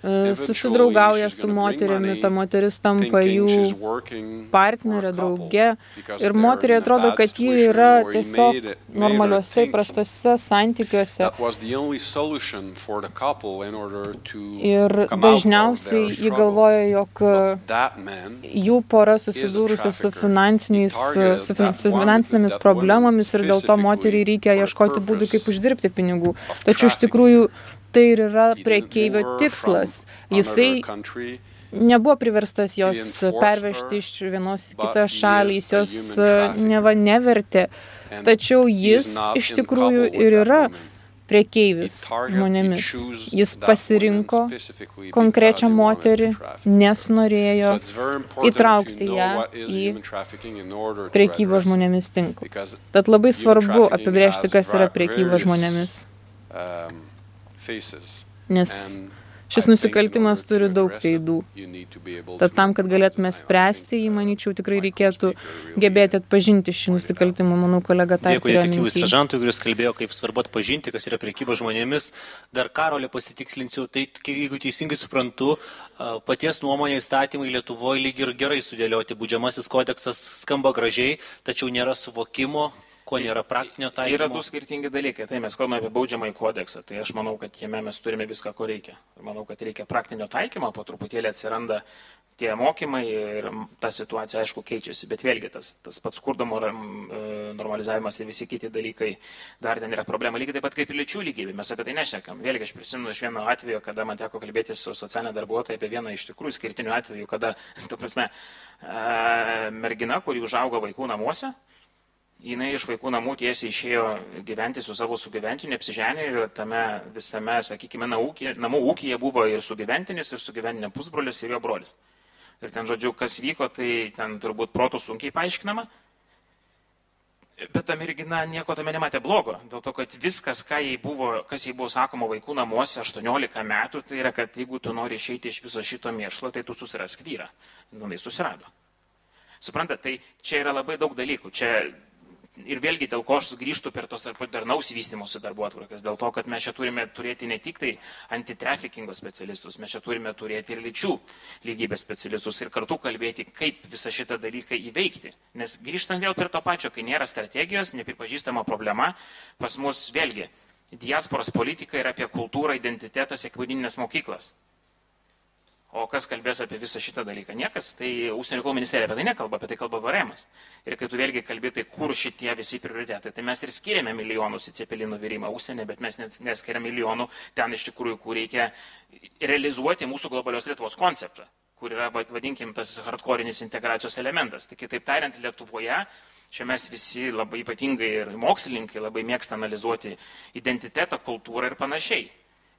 susidraugauja su moterimi, ta moteris tampa jų partnerė, drauge. ir moteriai atrodo, kad ji yra tiesiog normaliuose, įprastuose santykiuose. Ir dažniausiai ji galvoja, jog jų pora susidūrusi su, su, su finansinėmis problemomis ir dėl to moteriai reikia ieškoti būdų, kaip uždirbti pinigų. Tačiau iš tikrųjų tai ir yra priekeivio tikslas. Jisai nebuvo priverstas jos pervežti iš vienos į kitą šalį, jis jos e, neva nevertė, tačiau jis iš tikrųjų ir yra priekeivis žmonėmis. Jis pasirinko konkrečią moterį, nes norėjo įtraukti ją į priekybą žmonėmis tinklą. Tad labai svarbu apibrėžti, kas yra priekyba žmonėmis. Nes šis nusikaltimas turi daug veidų. Tad tam, kad galėtume spręsti jį, manyčiau, tikrai reikėtų gebėti atpažinti šį nusikaltimą. Manau, kolega tą Dėkui detektyvui Stažantui, kuris kalbėjo, kaip svarbu atpažinti, kas yra prekyba žmonėmis. Dar karolį pasitikslinsiu, tai jeigu teisingai suprantu, paties nuomonė įstatymai Lietuvoje lyg ir gerai sudėlioti. Būdžiamasis kodeksas skamba gražiai, tačiau nėra suvokimo, ko nėra praktinio taikymo? Yra du skirtingi dalykai. Tai mes kalbame apie baudžiamąjį kodeksą. Tai aš manau, kad jame mes turime viską, ko reikia. Manau, kad reikia praktinio taikymo, po truputėlį atsiranda tie mokymai ir ta situacija, aišku, keičiasi. Bet vėlgi tas, tas pats skurdamo e, normalizavimas ir visi kiti dalykai dar ten yra problema. Lygiai taip pat kaip ir lyčių lygybė. Mes apie tai nešnekam. Vėlgi aš prisimenu iš vieno atveju, kada man teko kalbėti su socialinė darbuotoja apie vieną iš tikrųjų skirtinių atvejų, kada, tu prasme, e, mergina, kuri užaugo vaikų namuose, jinai iš vaikų namų tiesiai išėjo gyventi su savo sugyventiniu, apsiženė ir tame visame, sakykime, ūkį, namų ūkyje buvo ir sugyventinis, ir sugyventinė pusbrolis, ir jo brolis. Ir ten, žodžiu, kas vyko, tai ten turbūt protų sunkiai paaiškinama. Bet ta mergina nieko tame nematė blogo, dėl to, kad viskas, jai buvo, kas jai buvo sakoma vaikų namuose 18 metų, tai yra, kad jeigu tu nori išeiti iš viso šito mėšlo, tai tu susirask vyrą. Nu, jis susirado. Suprantate, tai čia yra labai daug dalykų. Čia ir vėlgi dėl ko aš grįžtu per tos darnaus vystimosi darbo atvarkas, dėl to, kad mes čia turime turėti ne tik tai antitrafikingo specialistus, mes čia turime turėti ir lyčių lygybės specialistus ir kartu kalbėti, kaip visą šitą dalyką įveikti. Nes grįžtant vėl prie to pačio, kai nėra strategijos, nepripažįstama problema, pas mus vėlgi diasporos politika yra apie kultūrą, identitetą, sėkmėdinės mokyklas. O kas kalbės apie visą šitą dalyką? Niekas. Tai užsienio reikalų ministerija apie tai nekalba, apie tai kalba VRM. Ir kai tu vėlgi kalbė, tai kur šitie visi prioritetai, tai mes ir skiriame milijonus į cepelinų virimą užsienį, bet mes neskiriame milijonų ten iš tikrųjų, kur reikia realizuoti mūsų globalios Lietuvos konceptą, kur yra, vadinkim, tas hardcore'inis integracijos elementas. Tai kitaip tariant, Lietuvoje Čia mes visi labai ypatingai ir mokslininkai labai mėgsta analizuoti identitetą, kultūrą ir panašiai.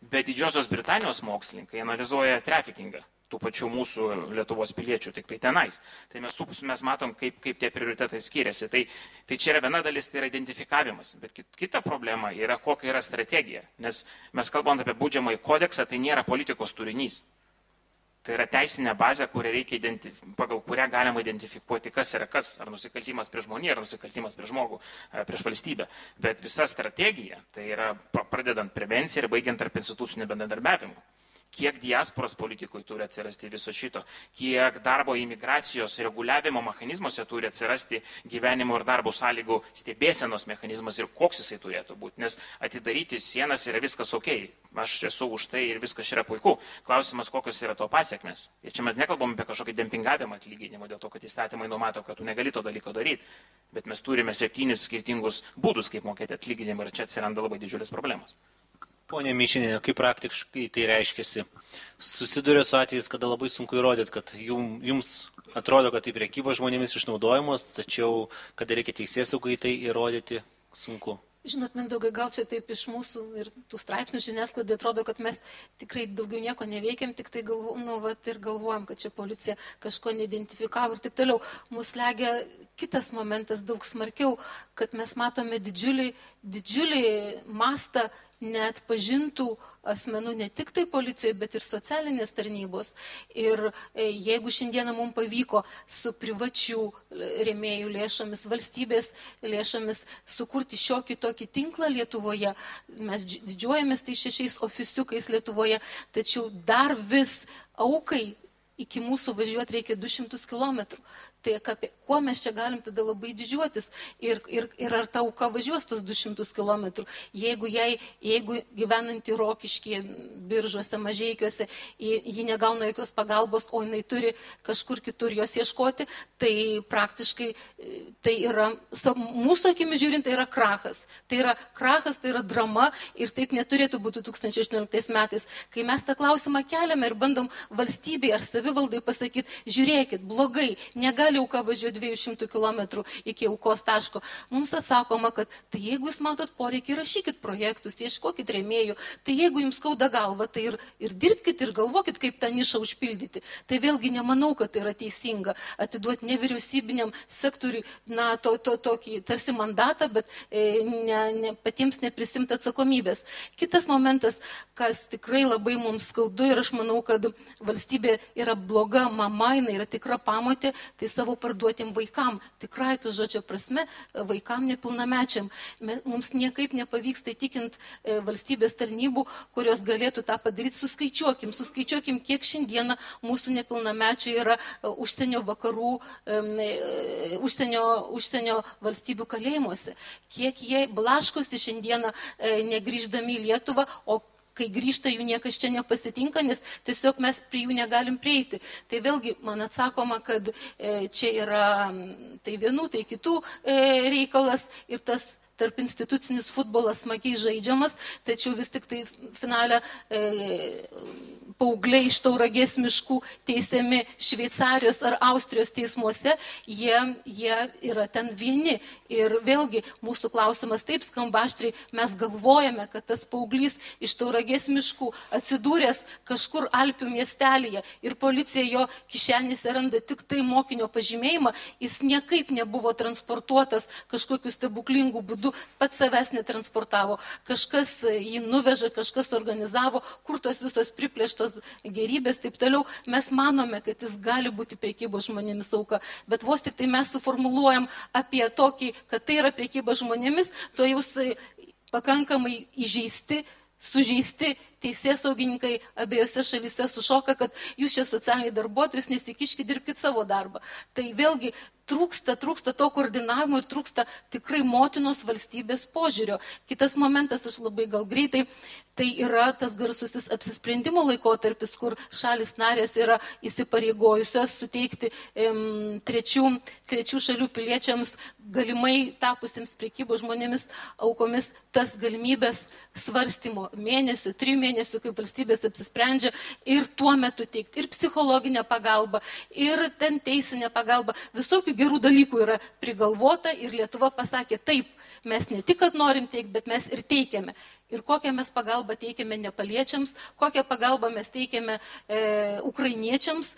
Bet Didžiosios Britanijos mokslininkai analizuoja trafikingą tų pačių mūsų Lietuvos piliečių, tik tai tenais. Tai mes, mes matom, kaip, kaip tie prioritetai skiriasi. Tai, tai čia yra viena dalis, tai yra identifikavimas. Bet kita problema yra, kokia yra strategija. Nes mes kalbant apie būdžiamąjį kodeksą, tai nėra politikos turinys. Tai yra teisinė bazė, reikia pagal kurią galima identifikuoti, kas yra kas, ar nusikaltimas prieš žmonį, ar nusikaltimas prieš žmogų, prieš valstybę. Bet visa strategija, tai yra pradedant prevenciją ir baigiant tarp institucinio bendradarbiavimo kiek diasporos politikui turi atsirasti viso šito, kiek darbo imigracijos reguliavimo mechanizmuose turi atsirasti gyvenimo ir darbo sąlygų stebėsenos mechanizmas ir koks jisai turėtų būti. Nes atidaryti sienas yra viskas ok, aš esu už tai ir viskas yra puiku. Klausimas, kokios yra to pasiekmes. Ir čia mes nekalbam apie kažkokį dempingavimą atlyginimo, dėl to, kad įstatymai numato, kad tu negali to dalyko daryti. Bet mes turime septynis skirtingus būdus, kaip mokėti atlyginimą ir čia atsiranda labai didžiulės problemos. Pone Mišinė, kaip praktiškai tai reiškiasi? Susiduria su atvejais, kada labai sunku įrodyti, kad jum, jums atrodo, kad tai priekyba žmonėmis išnaudojamos, tačiau kada reikia teisės saugai tai įrodyti, sunku. Žinot, Mindaugai, gal čia taip iš mūsų ir tų straipsnių žiniasklaidai atrodo, kad mes tikrai daugiau nieko neveikiam, tik tai galvo, nu, vat, ir galvojam, kad čia policija kažko neidentifikavo ir taip toliau. Mūsų legia kitas momentas daug smarkiau, kad mes matome didžiulį, didžiulį mastą net pažintų asmenų ne tik tai policijoje, bet ir socialinės tarnybos. Ir e, jeigu šiandieną mums pavyko su privačių rėmėjų lėšomis, valstybės lėšomis sukurti šiokį tokį tinklą Lietuvoje, mes didžiuojamės tai šešiais oficiukais Lietuvoje, tačiau dar vis aukai iki mūsų važiuoti reikia 200 km. Tai apie, kuo mes čia galim tada labai didžiuotis ir, ir, ir ar ta auka važiuos tos 200 km. Jeigu, jai, jeigu gyvenanti rokiškė, biržuose, mažiekiuose, ji negauna jokios pagalbos, o jinai turi kažkur kitur jos ieškoti, tai praktiškai tai yra, mūsų akimi žiūrint, tai yra krachas. Tai yra krachas, tai yra drama ir taip neturėtų būti 2018 metais. Kai mes tą klausimą keliame ir bandom valstybei ar savivaldai pasakyti, žiūrėkit, blogai, negali negali auka važiuoti 200 km iki aukos taško. Mums atsakoma, kad tai jeigu jūs matot poreikį, rašykit projektus, ieškokit rėmėjų, tai jeigu jums skauda galva, tai ir, ir dirbkite ir galvokit, kaip tą nišą užpildyti. Tai vėlgi nemanau, kad tai yra teisinga atiduoti nevyriausybiniam sektoriui, na, to, to, tokį tarsi mandatą, bet e, ne, ne, patiems neprisimti atsakomybės. Kitas momentas, kas tikrai labai mums skaudu ir aš manau, kad valstybė yra bloga mama, jinai yra tikra pamotė, tai savo parduotiem vaikam, tikrai to žodžio prasme, vaikam nepilnamečiam. Mums niekaip nepavyksta įtikint e, valstybės tarnybų, kurios galėtų tą padaryti. Suskaičiuokim, suskaičiuokim, kiek šiandieną mūsų nepilnamečiai yra e, užsienio vakarų, e, užsienio, užsienio valstybių kalėjimuose. Kiek jie blaškosi šiandieną negrįždami į Lietuvą, o kai grįžta, jų niekas čia nepasitinka, nes tiesiog mes prie jų negalim prieiti. Tai vėlgi man atsakoma, kad e, čia yra tai vienų, tai kitų e, reikalas ir tas tarp institucinis futbolas smagiai žaidžiamas, tačiau vis tik tai finale e, paaugliai iš tauragės miškų teisiami Šveicarijos ar Austrijos teismuose, jie, jie yra ten vieni. Ir vėlgi mūsų klausimas taip skamba aštriai, mes galvojame, kad tas paauglys iš tauragės miškų atsidūręs kažkur Alpių miestelėje ir policija jo kišenėse randa tik tai mokinio pažymėjimą, jis niekaip nebuvo transportuotas kažkokiu stebuklingu būdu, pats savęs netransportavo, kažkas jį nuveža, kažkas organizavo, kur tos visos priplėštos visos gerybės, taip toliau, mes manome, kad jis gali būti priekybos žmonėmis auka, bet vos tik tai mes suformuluojam apie tokį, kad tai yra priekyba žmonėmis, to jūs pakankamai įžeisti sužeisti teisės saugininkai abiejose šalyse sušoka, kad jūs čia socialiniai darbuotojus nesikiškit, dirbkite savo darbą. Tai vėlgi trūksta, trūksta to koordinavimo ir trūksta tikrai motinos valstybės požiūrio. Kitas momentas, aš labai gal greitai, tai yra tas garsusis apsisprendimo laikotarpis, kur šalis narės yra įsipareigojusios suteikti em, trečių, trečių šalių piliečiams galimai tapusiems priekybo žmonėmis aukomis tas galimybės svarstymo mėnesių, trijų mėnesių, kaip valstybės apsisprendžia ir tuo metu teikti ir psichologinę pagalbą, ir ten teisinę pagalbą. Visokių gerų dalykų yra prigalvota ir Lietuva pasakė taip, mes ne tik, kad norim teikti, bet mes ir teikiame. Ir kokią mes pagalbą teikiame nepaliečiams, kokią pagalbą mes teikiame e, ukrainiečiams,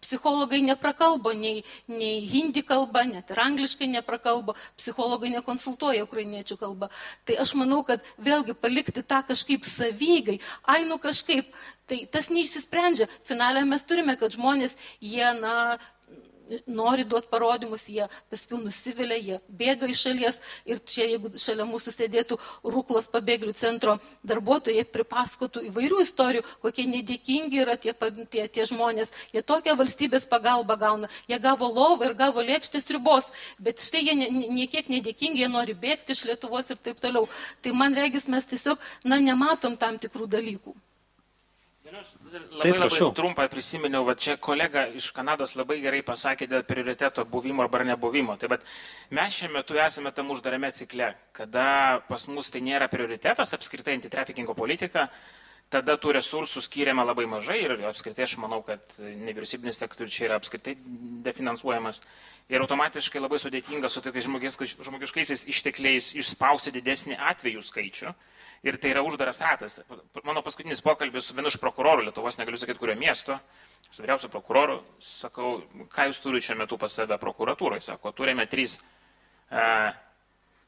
psichologai neprakalbo nei, nei hindi kalba, net ir angliškai neprakalbo, psichologai nekonsultuoja ukrainiečių kalbą. Tai aš manau, kad vėlgi palikti tą kažkaip savygai, ai nu kažkaip, tai tas neišsisprendžia. Finalė mes turime, kad žmonės, jie, na, nori duoti parodymus, jie paskui nusivilia, jie bėga iš šalies ir čia, jeigu šalia mūsų sėdėtų Rūklos pabėgėlių centro darbuotojai, pripasakotų įvairių istorijų, kokie nedėkingi yra tie, tie, tie žmonės. Jie tokią valstybės pagalbą gauna, jie gavo lovą ir gavo lėkštės ribos, bet štai jie niekiek nedėkingi, jie nori bėgti iš Lietuvos ir taip toliau. Tai man regis mes tiesiog, na, nematom tam tikrų dalykų. Labai Taip, labai trumpai prisiminiau, va čia kolega iš Kanados labai gerai pasakė dėl prioriteto buvimo arba nebuvimo. Tai bet mes šiuo metu esame tam uždarame cikle, kada pas mus tai nėra prioritetas apskritai antitrafikingo politika, tada tų resursų skiriama labai mažai ir apskritai aš manau, kad nevyriausybinis sektorius čia yra apskritai definansuojamas. Ir automatiškai labai sudėtinga su tokiais žmogiškaisiais ištekliais išspausti didesnį atvejų skaičių ir tai yra uždaras ratas. Mano paskutinis pokalbis su vienu iš prokurorų Lietuvos, negaliu sakyti, kurio miesto, su vyriausiu prokuroru, sakau, ką jūs turite šiuo metu pas save prokuratūroje, sako, turime trys uh,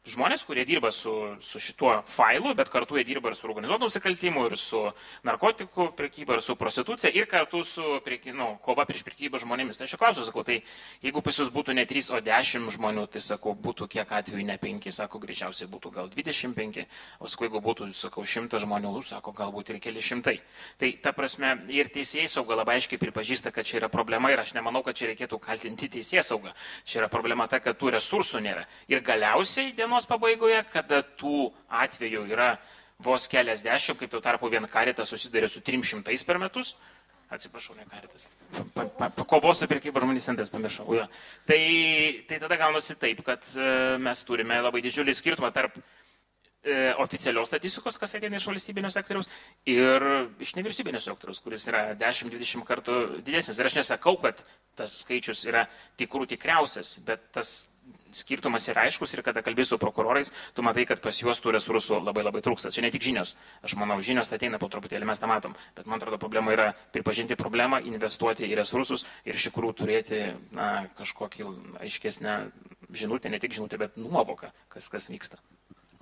žmonės, kurie dirba su, su šituo failu, bet kartu jie dirba ir su organizuotų nusikaltimų, ir su narkotikų prekyba, ir su prostitucija, ir kartu su prieky, nu, kova prieš prekybą žmonėmis. Tai aš klausiu, sakau, tai jeigu pas jūs būtų ne 3, o 10 žmonių, tai sakau, būtų kiek atvejų ne 5, sako, greičiausiai būtų gal 25, o sakau, jeigu būtų, sakau, 100 žmonių, sako, galbūt ir keli šimtai. Tai ta prasme, ir teisėjai sauga labai aiškiai pripažįsta, kad čia yra problema ir aš nemanau, kad čia reikėtų kaltinti teisėjai saugą. Čia yra problema ta, kad tų resursų nėra. Ir galiausiai dienos dienos pabaigoje, kada tų atvejų yra vos keliasdešimt, kaip tuo tarpu vien karitas susidarė su 300 per metus. Atsiprašau, ne karitas. Pa, pa, pa, su pirkyba žmonės centras, pamiršau. Ja. Tai, tai tada gaunasi taip, kad e, mes turime labai didžiulį skirtumą tarp oficialios statistikos, kas ateina iš valstybinio sektoriaus, ir iš nevyriausybinio sektoriaus, kuris yra 10-20 kartų didesnis. Ir aš nesakau, kad tas skaičius yra tikrų tikriausias, bet tas skirtumas yra aiškus ir kada kalbės su prokurorais, tu matai, kad pas juos tų resursų labai labai trūksta. Čia ne tik žinios. Aš manau, žinios ateina po truputėlį, mes tą matom. Bet man atrodo, problema yra pripažinti problemą, investuoti į resursus ir iš tikrųjų turėti na, kažkokį aiškesnę žinutę, ne tik žinutę, bet nuovoką, kas, kas vyksta.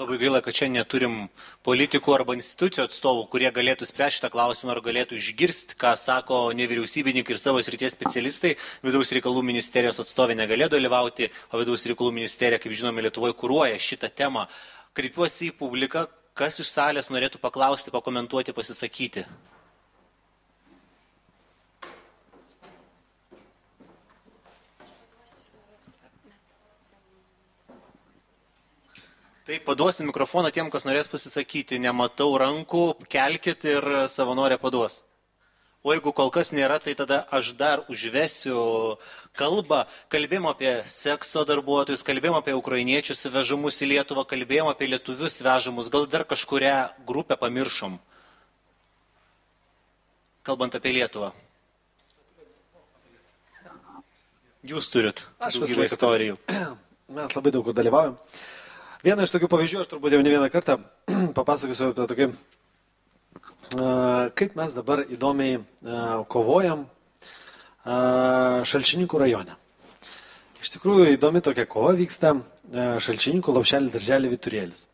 Labai gaila, kad čia neturim politikų arba institucijų atstovų, kurie galėtų spręsti šitą klausimą ar galėtų išgirsti, ką sako nevyriausybininkai ir savo srities specialistai. Vidaus reikalų ministerijos atstovė negalėjo dalyvauti, o vidaus reikalų ministerija, kaip žinome, Lietuvoje kūruoja šitą temą. Kreipiuosi į publiką, kas iš salės norėtų paklausti, pakomentuoti, pasisakyti. Tai paduosim mikrofoną tiem, kas norės pasisakyti. Nematau rankų, kelkit ir savanorė paduos. O jeigu kol kas nėra, tai tada aš dar užvesiu kalbą. Kalbėjom apie sekso darbuotojus, kalbėjom apie ukrainiečius vežamus į Lietuvą, kalbėjom apie lietuvius vežamus, gal dar kažkuria grupę pamiršom. Kalbant apie Lietuvą. Jūs turit daugybę istorijų. Mes labai daug dalyvaujam. Vieną iš tokių pavyzdžių, aš turbūt jau ne vieną kartą papasakosiu apie tokį, kaip mes dabar įdomiai kovojam Šalčininkų rajone. Iš tikrųjų įdomi tokia kova vyksta Šalčininkų laušelį darželį Viturėlis.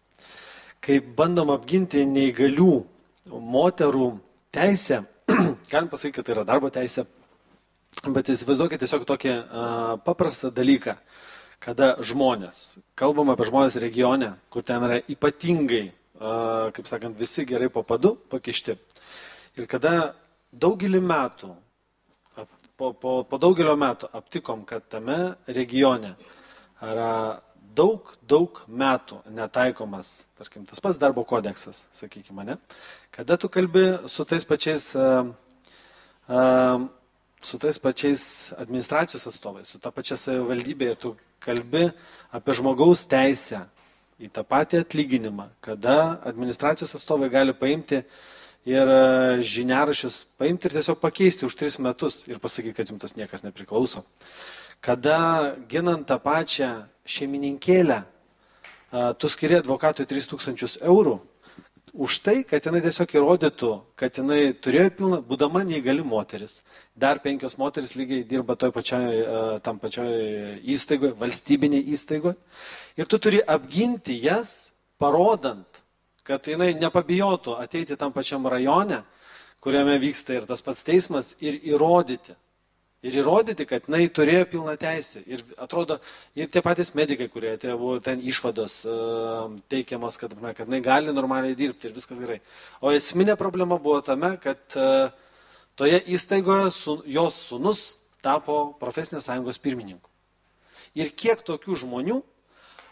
Kai bandom apginti neįgalių moterų teisė, galim pasakyti, kad tai yra darbo teisė, bet įsivaizduokite tiesiog tokį uh, paprastą dalyką, kada žmonės, kalbam apie žmonės regione, kur ten yra ypatingai, kaip sakant, visi gerai po padu pakišti. Ir kada daugelį metų, po, po, po daugelio metų aptikom, kad tame regione yra daug, daug metų netaikomas, tarkim, tas pats darbo kodeksas, sakykime, ne? Kada tu kalbi su tais pačiais, su tais pačiais administracijos atstovais, su ta pačia savivaldybė ir tu kalbi apie žmogaus teisę į tą patį atlyginimą, kada administracijos atstovai gali paimti ir žiniarašius, paimti ir tiesiog pakeisti už tris metus ir pasakyti, kad jums tas niekas nepriklauso. Kada ginant tą pačią šeimininkėlę, tu skiri advokatui 3000 eurų už tai, kad jinai tiesiog įrodytų, kad jinai turėjo pilną, būdama neįgali moteris. Dar penkios moteris lygiai dirba toj pačioj, tam pačioj įstaigoje, valstybinėje įstaigoje. Ir tu turi apginti jas, parodant, kad jinai nepabijotų ateiti tam pačiam rajone, kuriame vyksta ir tas pats teismas, ir įrodyti, Ir įrodyti, kad jinai turėjo pilną teisę. Ir atrodo, ir tie patys medikai, kurie atėjo, buvo ten išvados uh, teikiamos, kad, kad jinai gali normaliai dirbti ir viskas gerai. O esminė problema buvo tame, kad uh, toje įstaigoje su, jos sunus tapo profesinės sąjungos pirmininku. Ir kiek tokių žmonių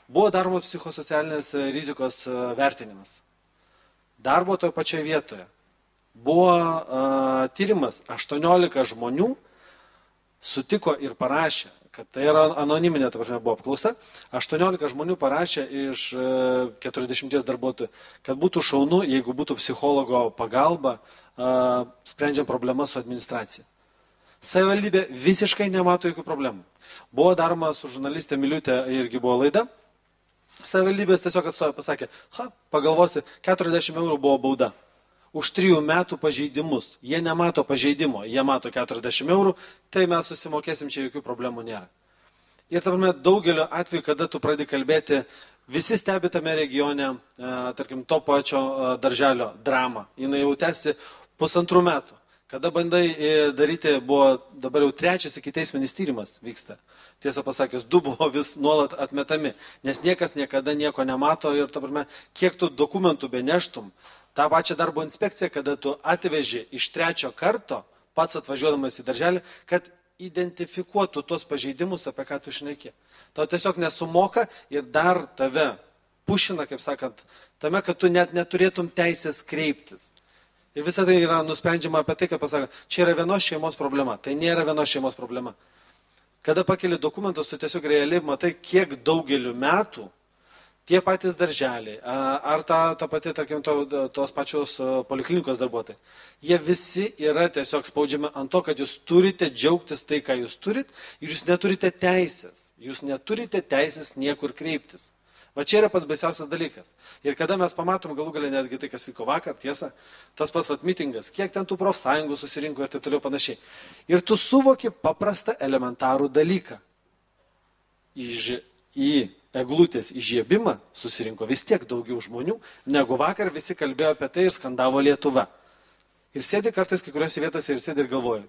buvo daroma psichosocialinės rizikos uh, vertinimas. Darbo toje pačioje vietoje. Buvo uh, tyrimas 18 žmonių sutiko ir parašė, kad tai yra anoniminė, ta prasme, buvo apklausa, 18 žmonių parašė iš 40 e, darbuotojų, kad būtų šaunu, jeigu būtų psichologo pagalba, sprendžiant problemas su administracija. Savivaldybė visiškai nemato jokių problemų. Buvo daroma su žurnalistė Miliutė, irgi buvo laida. Savivaldybės tiesiog atstovė pasakė, ha, pagalvosi, 40 eurų buvo bauda už trijų metų pažeidimus. Jie nemato pažeidimo, jie mato 40 eurų, tai mes susimokėsim, čia jokių problemų nėra. Ir tarpame daugelio atveju, kada tu pradedi kalbėti, visi stebi tame regione, tarkim, to pačio darželio dramą. Jis jau tęsi pusantrų metų. Kada bandai e, daryti, buvo dabar jau trečias iki teisminis tyrimas vyksta. Tiesą pasakius, du buvo vis nuolat atmetami, nes niekas niekada nieko nemato ir, ta prasme, kiek tu dokumentų beneštum, tą pačią darbo inspekciją, kada tu atveži iš trečio karto, pats atvažiuodamas į darželį, kad identifikuotų tuos pažeidimus, apie ką tu šneki. Tau tiesiog nesumoka ir dar tave pušina, kaip sakant, tame, kad tu net neturėtum teisės kreiptis. Ir visą tai yra nusprendžiama apie tai, kad pasako, čia yra vienos šeimos problema. Tai nėra vienos šeimos problema. Kada pakeli dokumentus, tu tiesiog realiai matai, kiek daugeliu metų tie patys darželiai, ar ta, ta pati, tarkim, to, tos pačios poliklinikos darbuotojai, jie visi yra tiesiog spaudžiami ant to, kad jūs turite džiaugtis tai, ką jūs turit, ir jūs neturite teisės. Jūs neturite teisės niekur kreiptis. Va čia yra pats baisiausias dalykas. Ir kada mes pamatom galų galę netgi tai, kas vyko vakar, tiesa, tas pats vat mitingas, kiek ten tų profsąjungų susirinko ir taip toliau panašiai. Ir tu suvoki paprastą elementarų dalyką. Į, į eglutės įžiebimą susirinko vis tiek daugiau žmonių, negu vakar visi kalbėjo apie tai ir skandavo Lietuva. Ir sėdi kartais kai kuriuose vietose ir sėdi ir galvoja,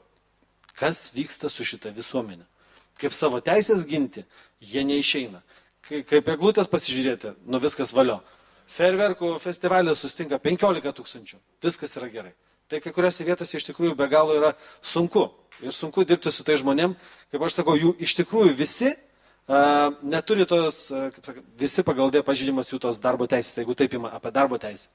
kas vyksta su šita visuomenė. Kaip savo teisės ginti, jie neišeina. Kaip eglutės pasižiūrėti, nu viskas valio. Ferverkų festivalė sustinka 15 tūkstančių, viskas yra gerai. Tai kai kuriuose vietose iš tikrųjų be galo yra sunku. Ir sunku dirbti su tai žmonėm, kaip aš sakau, jų iš tikrųjų visi neturi tos, kaip sakai, visi pagal dė pažydimas jų tos darbo teisės, jeigu taip ima apie darbo teisę.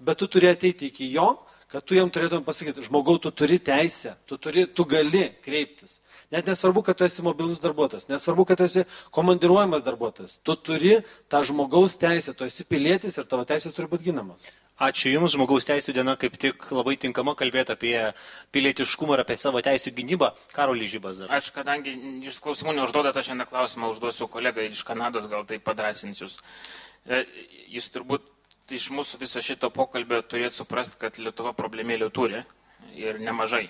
Bet tu turi ateiti iki jo, kad tu jam turėtum pasakyti, žmogau, tu turi teisę, tu, turi, tu gali kreiptis. Net nesvarbu, kad tu esi mobilus darbuotojas, nesvarbu, kad tu esi komandiruojamas darbuotojas. Tu turi tą žmogaus teisę, tu esi pilietis ir tavo teisės turi būti ginamos. Ačiū Jums, žmogaus teisų diena kaip tik labai tinkama kalbėti apie pilietiškumą ir apie savo teisų gynybą. Karolį Žybas dar. Aš, kadangi Jūs klausimų neužduodate, aš šiandien klausimą užduosiu kolegai iš Kanados, gal tai padrasins Jūs. E, jis turbūt iš mūsų viso šito pokalbio turėtų suprasti, kad Lietuva problemėlių turi ir nemažai.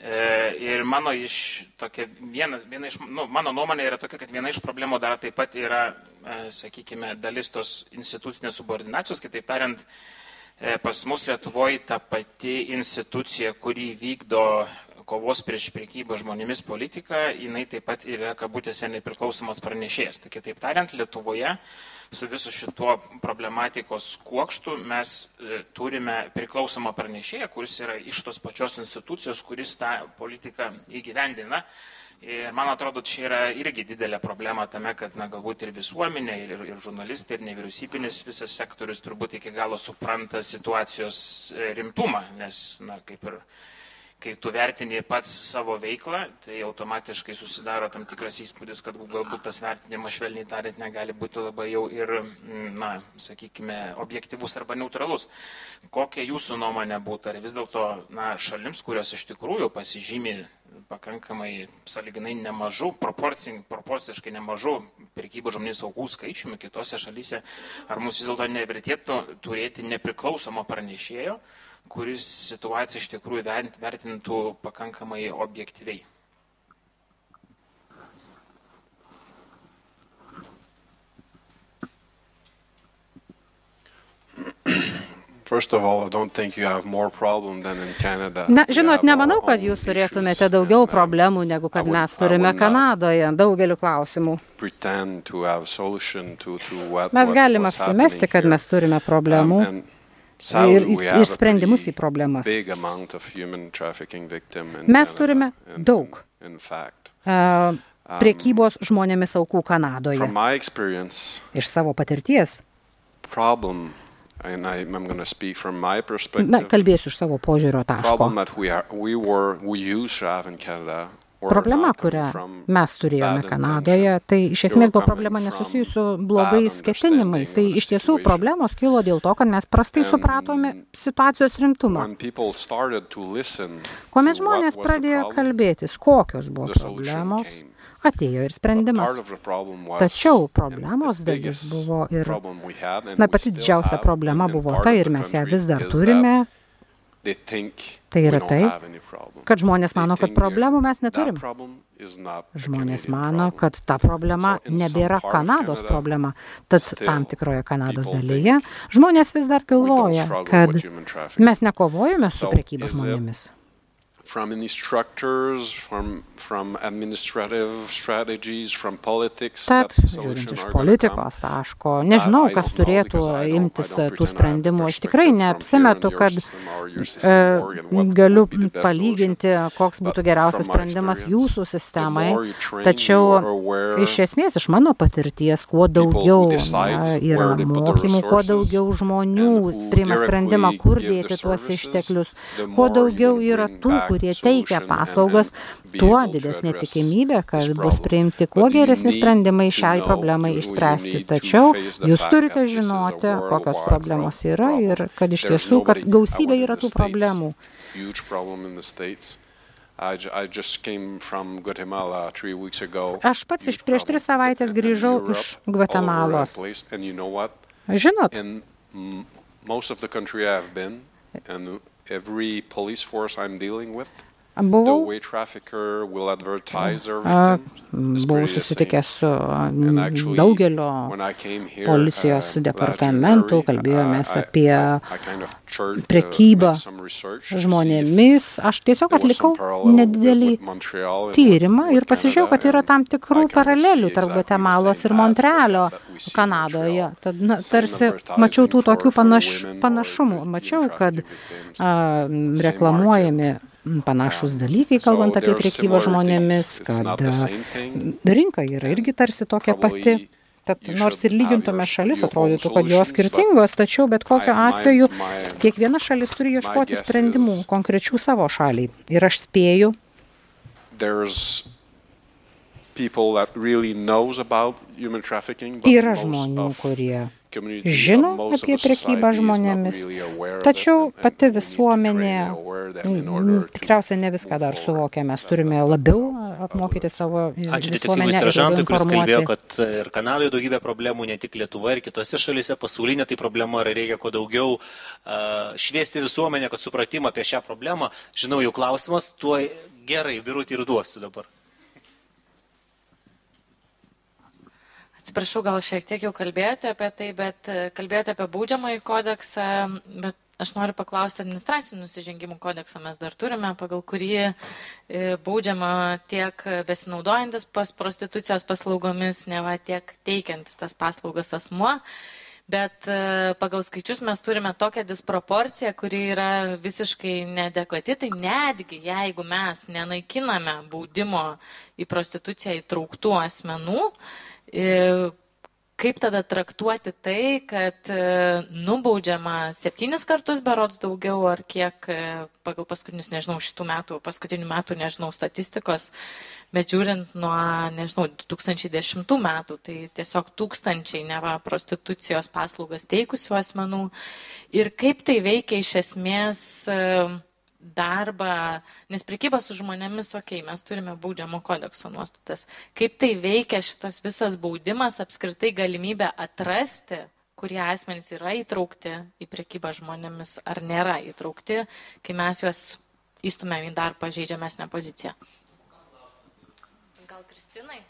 E, ir mano, iš, tokia, viena, viena iš, nu, mano nuomonė yra tokia, kad viena iš problemų dar taip pat yra, e, sakykime, dalis tos institucinės subordinacijos, kitaip tariant, E, pas mus Lietuvoje ta pati institucija, kuri vykdo kovos prieš priekybą žmonėmis politiką, jinai taip pat yra, kabutėse, nepriklausomas pranešėjas. Tai kitaip tariant, Lietuvoje su visu šituo problematikos kuokštu mes e, turime priklausomą pranešėją, kuris yra iš tos pačios institucijos, kuris tą politiką įgyvendina. Ir man atrodo, čia yra irgi didelė problema tame, kad na, galbūt ir visuomenė, ir, ir žurnalistai, ir nevyriausybinis visas sektorius turbūt iki galo supranta situacijos e, rimtumą, nes, na, kaip ir kai tu vertini pats savo veiklą, tai automatiškai susidaro tam tikras įspūdis, kad galbūt tas vertinimas, švelniai tariant, negali būti labai jau ir, mm, na, sakykime, objektivus arba neutralus. Kokia jūsų nuomonė būtų, ar vis dėlto, na, šalims, kurios iš tikrųjų pasižymė pakankamai saliginai nemažų, proporciškai nemažų pirkybų žmonės aukų skaičiumi kitose šalyse, ar mums vis dėlto nevertėtų turėti nepriklausomo pranešėjo, kuris situaciją iš tikrųjų vertintų pakankamai objektyviai. Na, žinot, nemanau, kad jūs turėtumėte daugiau problemų, negu kad mes turime Kanadoje, daugeliu klausimų. Mes galime apsimesti, kad mes turime problemų ir, ir sprendimus į problemas. Mes turime daug uh, priekybos žmonėmis aukų Kanadoje. Iš savo patirties. Na, kalbėsiu iš savo požiūrio taško. Problema, kurią mes turėjome Kanadoje, tai iš esmės buvo problema nesusijusi su blogais ketinimais. Tai iš tiesų problemos kilo dėl to, kad mes prastai supratome situacijos rimtumą. Kuomet žmonės pradėjo kalbėtis, kokios buvo problemos, atėjo ir sprendimas. Tačiau problemos dalis buvo ir, na, pati didžiausia problema buvo ta ir mes ją vis dar turime, Tai yra tai, kad žmonės mano, kad problemų mes neturim. Žmonės mano, kad ta problema nebėra Kanados problema. Tad tam tikroje Kanados dalyje žmonės vis dar galvoja, kad mes nekovojame su prekyba žmonėmis from any structures, from, from administrative strategies, from politics. Tad, žiūrint iš politikos taško, nežinau, kas turėtų imtis tų sprendimų. Aš tikrai neapsimetu, kad e, galiu palyginti, koks būtų geriausias sprendimas jūsų sistemai. Tačiau iš esmės, iš mano patirties, kuo daugiau na, yra mokymų, kuo daugiau žmonių priima sprendimą, kur dėti tuos išteklius, kuo daugiau yra tų, kurie kurie teikia paslaugas, tuo didesnė tikimybė, kad bus priimti kuo geresni sprendimai šiai problemai išspręsti. Tačiau jūs turite žinoti, kokios problemos yra ir kad iš tiesų, kad gausybė yra tų problemų. Aš pats iš prieš tris savaitės grįžau iš Gvatemalos. Žinot, most of the country I've been, and every police force I'm dealing with Buvau, buvau susitikęs su daugelio policijos departamentų, kalbėjomės apie prekybą žmonėmis. Aš tiesiog atlikau nedidelį tyrimą ir pasižiūrėjau, kad yra tam tikrų paralelių tarp Guatemalos ir Montrealio Kanadoje. Tad, na, tarsi mačiau tų tokių panaš, panašumų. Mačiau, kad a, reklamuojami panašus dalykai, kalbant apie priekybą žmonėmis, kad rinka yra irgi tarsi tokia pati. Tad nors ir lygintume šalis, atrodytų, kad jos skirtingos, tačiau bet kokiu atveju kiekviena šalis turi ieškoti sprendimų konkrečių savo šaliai. Ir aš spėju. Yra žmonių, kurie žino apie prekybą žmonėmis, tačiau pati visuomenė tikriausiai ne viską dar suvokia, mes turime labiau apmokyti savo Ačiū detektyvui seržantui, kuris kalbėjo, kad ir Kanadoje daugybė problemų, ne tik Lietuva ir kitose šalise, pasaulinė tai problema, ar reikia kuo daugiau uh, šviesti visuomenę, kad supratimą apie šią problemą. Žinau, jau klausimas, tuo gerai, birutį ir duosiu dabar. Atsiprašau, gal šiek tiek jau kalbėjote apie tai, bet e, kalbėjote apie baudžiamąjį kodeksą, bet aš noriu paklausti, administracinių nusižengimų kodeksą mes dar turime, pagal kurį e, baudžiama tiek besinaudojantis pas prostitucijos paslaugomis, ne va tiek teikiantis tas paslaugas asmuo. Bet e, pagal skaičius mes turime tokią disproporciją, kuri yra visiškai nedekvati. Tai netgi jeigu mes nenaikiname baudimo į prostituciją įtrauktų asmenų, kaip tada traktuoti tai, kad e, nubaudžiama septynis kartus berots daugiau, ar kiek e, pagal paskutinius, nežinau, šitų metų, paskutinių metų, nežinau, statistikos, bet žiūrint nuo, nežinau, 2010 metų, tai tiesiog tūkstančiai neva prostitucijos paslaugas teikusių asmenų. Ir kaip tai veikia iš esmės darbą, nes prekyba su žmonėmis, okei, okay, mes turime baudžiamo kodekso nuostatas. Kaip tai veikia šitas visas baudimas, apskritai galimybė atrasti, kurie asmenys yra įtraukti į prekybą žmonėmis ar nėra įtraukti, kai mes juos įstumėm į dar pažeidžiamesnę poziciją. Gal Kristinai?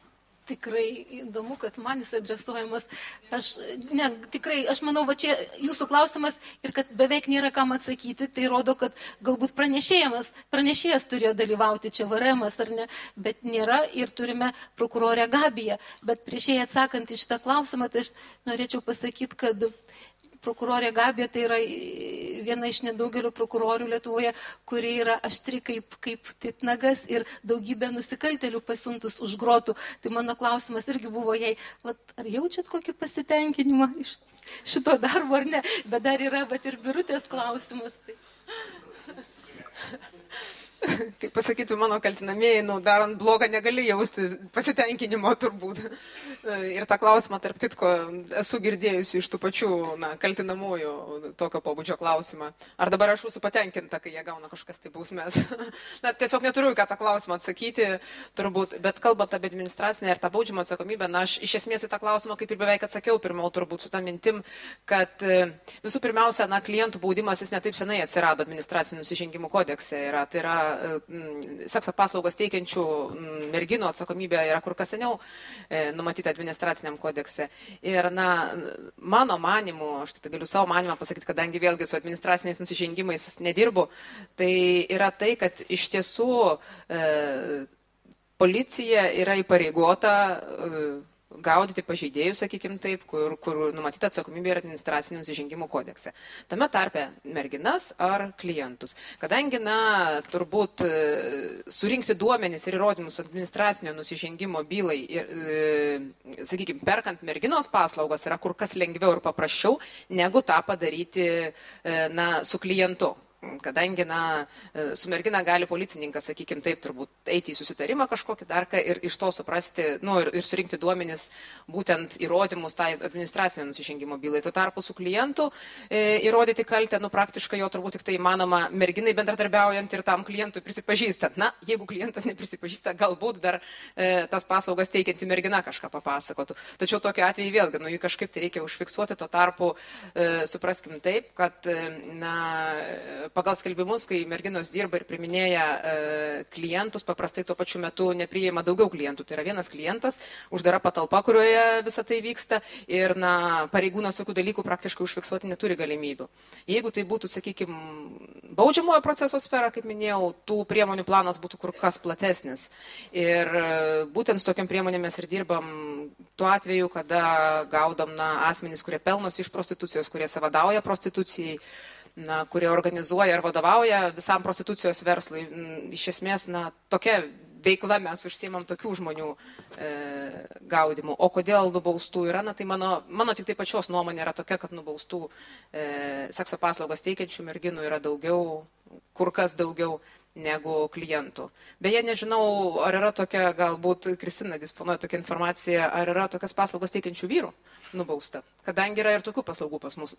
Tikrai įdomu, kad man jis adresuojamas. Aš, ne, tikrai, aš manau, va čia jūsų klausimas ir kad beveik nėra kam atsakyti, tai rodo, kad galbūt pranešėjas, pranešėjas turėjo dalyvauti čia varemas ar ne, bet nėra ir turime prokurorę Gabiją. Bet prieš jai atsakant į šitą klausimą, tai aš norėčiau pasakyti, kad prokurorė Gabė tai yra viena iš nedaugelio prokurorių Lietuvoje, kuri yra aštri kaip, kaip titnagas ir daugybė nusikaltelių pasuntus už grotų. Tai mano klausimas irgi buvo jai, vat, ar jaučiat kokį pasitenkinimą iš šito darbo ar ne, bet dar yra, bet ir birutės klausimas. Tai kaip pasakytų mano kaltinamieji, nu, darant blogą negali jausti pasitenkinimo turbūt. Ir tą klausimą, tarp kitko, esu girdėjusi iš tų pačių na, kaltinamųjų tokio pobūdžio klausimą. Ar dabar aš esu patenkinta, kai jie gauna kažkas tai bausmės? na, tiesiog neturiu ką tą klausimą atsakyti, turbūt, bet kalbant apie administracinę ir tą baudžiamą atsakomybę, na, aš iš esmės į tą klausimą kaip ir beveik atsakiau pirmiau, turbūt su tą mintim, kad e, visų pirmiausia, na, klientų baudimas jis netaip senai atsirado administracinių nusižengimų kodekse. Yra, tai yra sekso paslaugas teikiančių mm, merginų atsakomybė yra kur kas seniau e, numatyta administraciniam kodekse. Ir, na, mano manimu, aš tai galiu savo manimą pasakyti, kadangi vėlgi su administraciniais nusižengimais nedirbu, tai yra tai, kad iš tiesų e, policija yra įpareigota e, gaudyti pažeidėjus, sakykime taip, kur, kur numatyta atsakomybė yra administracinių nusižengimų kodekse. Tame tarpe merginas ar klientus. Kadangi, na, turbūt e, surinkti duomenys ir įrodymus administracinio nusižengimo bylai, ir, e, sakykime, perkant merginos paslaugas yra kur kas lengviau ir paprasčiau, negu tą padaryti, e, na, su klientu kadangi, na, e, su mergina gali policininkas, sakykime taip, turbūt eiti į susitarimą kažkokį darką ir iš to suprasti, nu, ir, ir surinkti duomenis, būtent įrodymus tai administracinio nusižengimo bylai. Tuo tarpu su klientu e, įrodyti kaltę, nu, praktiškai jo turbūt tik tai įmanoma merginai bendradarbiaujant ir tam klientui prisipažįstant. Na, jeigu klientas neprisipažįsta, galbūt dar e, tas paslaugas teikianti mergina kažką papasakotų. Tačiau tokiu atveju vėlgi, nu, jį kažkaip tai reikia užfiksuoti, tuo tarpu e, supraskim taip, kad, e, na, pagal skelbimus, kai merginos dirba ir priminėja e, klientus, paprastai tuo pačiu metu nepriima daugiau klientų. Tai yra vienas klientas, uždara patalpa, kurioje visa tai vyksta ir na, pareigūnas tokių dalykų praktiškai užfiksuoti neturi galimybių. Jeigu tai būtų, sakykime, baudžiamojo proceso sfera, kaip minėjau, tų priemonių planas būtų kur kas platesnis. Ir e, būtent su tokiam priemonėm mes ir dirbam tuo atveju, kada gaudom na, asmenys, kurie pelnosi iš prostitucijos, kurie savadauja prostitucijai na, kurie organizuoja ir vadovauja visam prostitucijos verslui. Mm, iš esmės, na, tokia veikla mes užsiemam tokių žmonių e, gaudimu. O kodėl nubaustų yra, na tai mano, mano tik tai pačios nuomonė yra tokia, kad nubaustų e, sekso paslaugos teikiančių merginų yra daugiau, kur kas daugiau negu klientų. Beje, nežinau, ar yra tokia, galbūt Kristina disponuoja tokią informaciją, ar yra tokias paslaugos teikiančių vyrų nubausta, kadangi yra ir tokių paslaugų pas mus.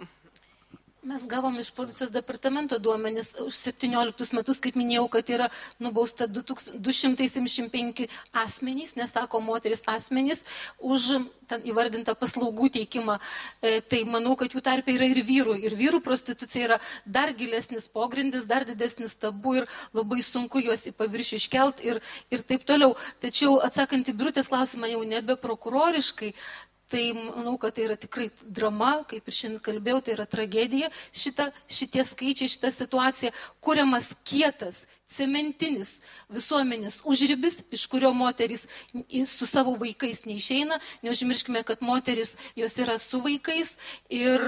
Mes gavom iš policijos departamento duomenis už 17 metus, kaip minėjau, kad yra nubausta 275 asmenys, nesako moteris asmenys, už ten įvardintą paslaugų teikimą. E, tai manau, kad jų tarpe yra ir vyrų. Ir vyrų prostitucija yra dar gilesnis pogrindis, dar didesnis tabu ir labai sunku juos į paviršių iškelt ir, ir taip toliau. Tačiau atsakant į birutės klausimą jau nebe prokuroriškai, Tai manau, kad tai yra tikrai drama, kaip ir šiandien kalbėjau, tai yra tragedija. Šita, šitie skaičiai, šita situacija, kuriamas kietas, cementinis visuomenės užribis, iš kurio moteris su savo vaikais neišeina. Neužmirškime, kad moteris jos yra su vaikais ir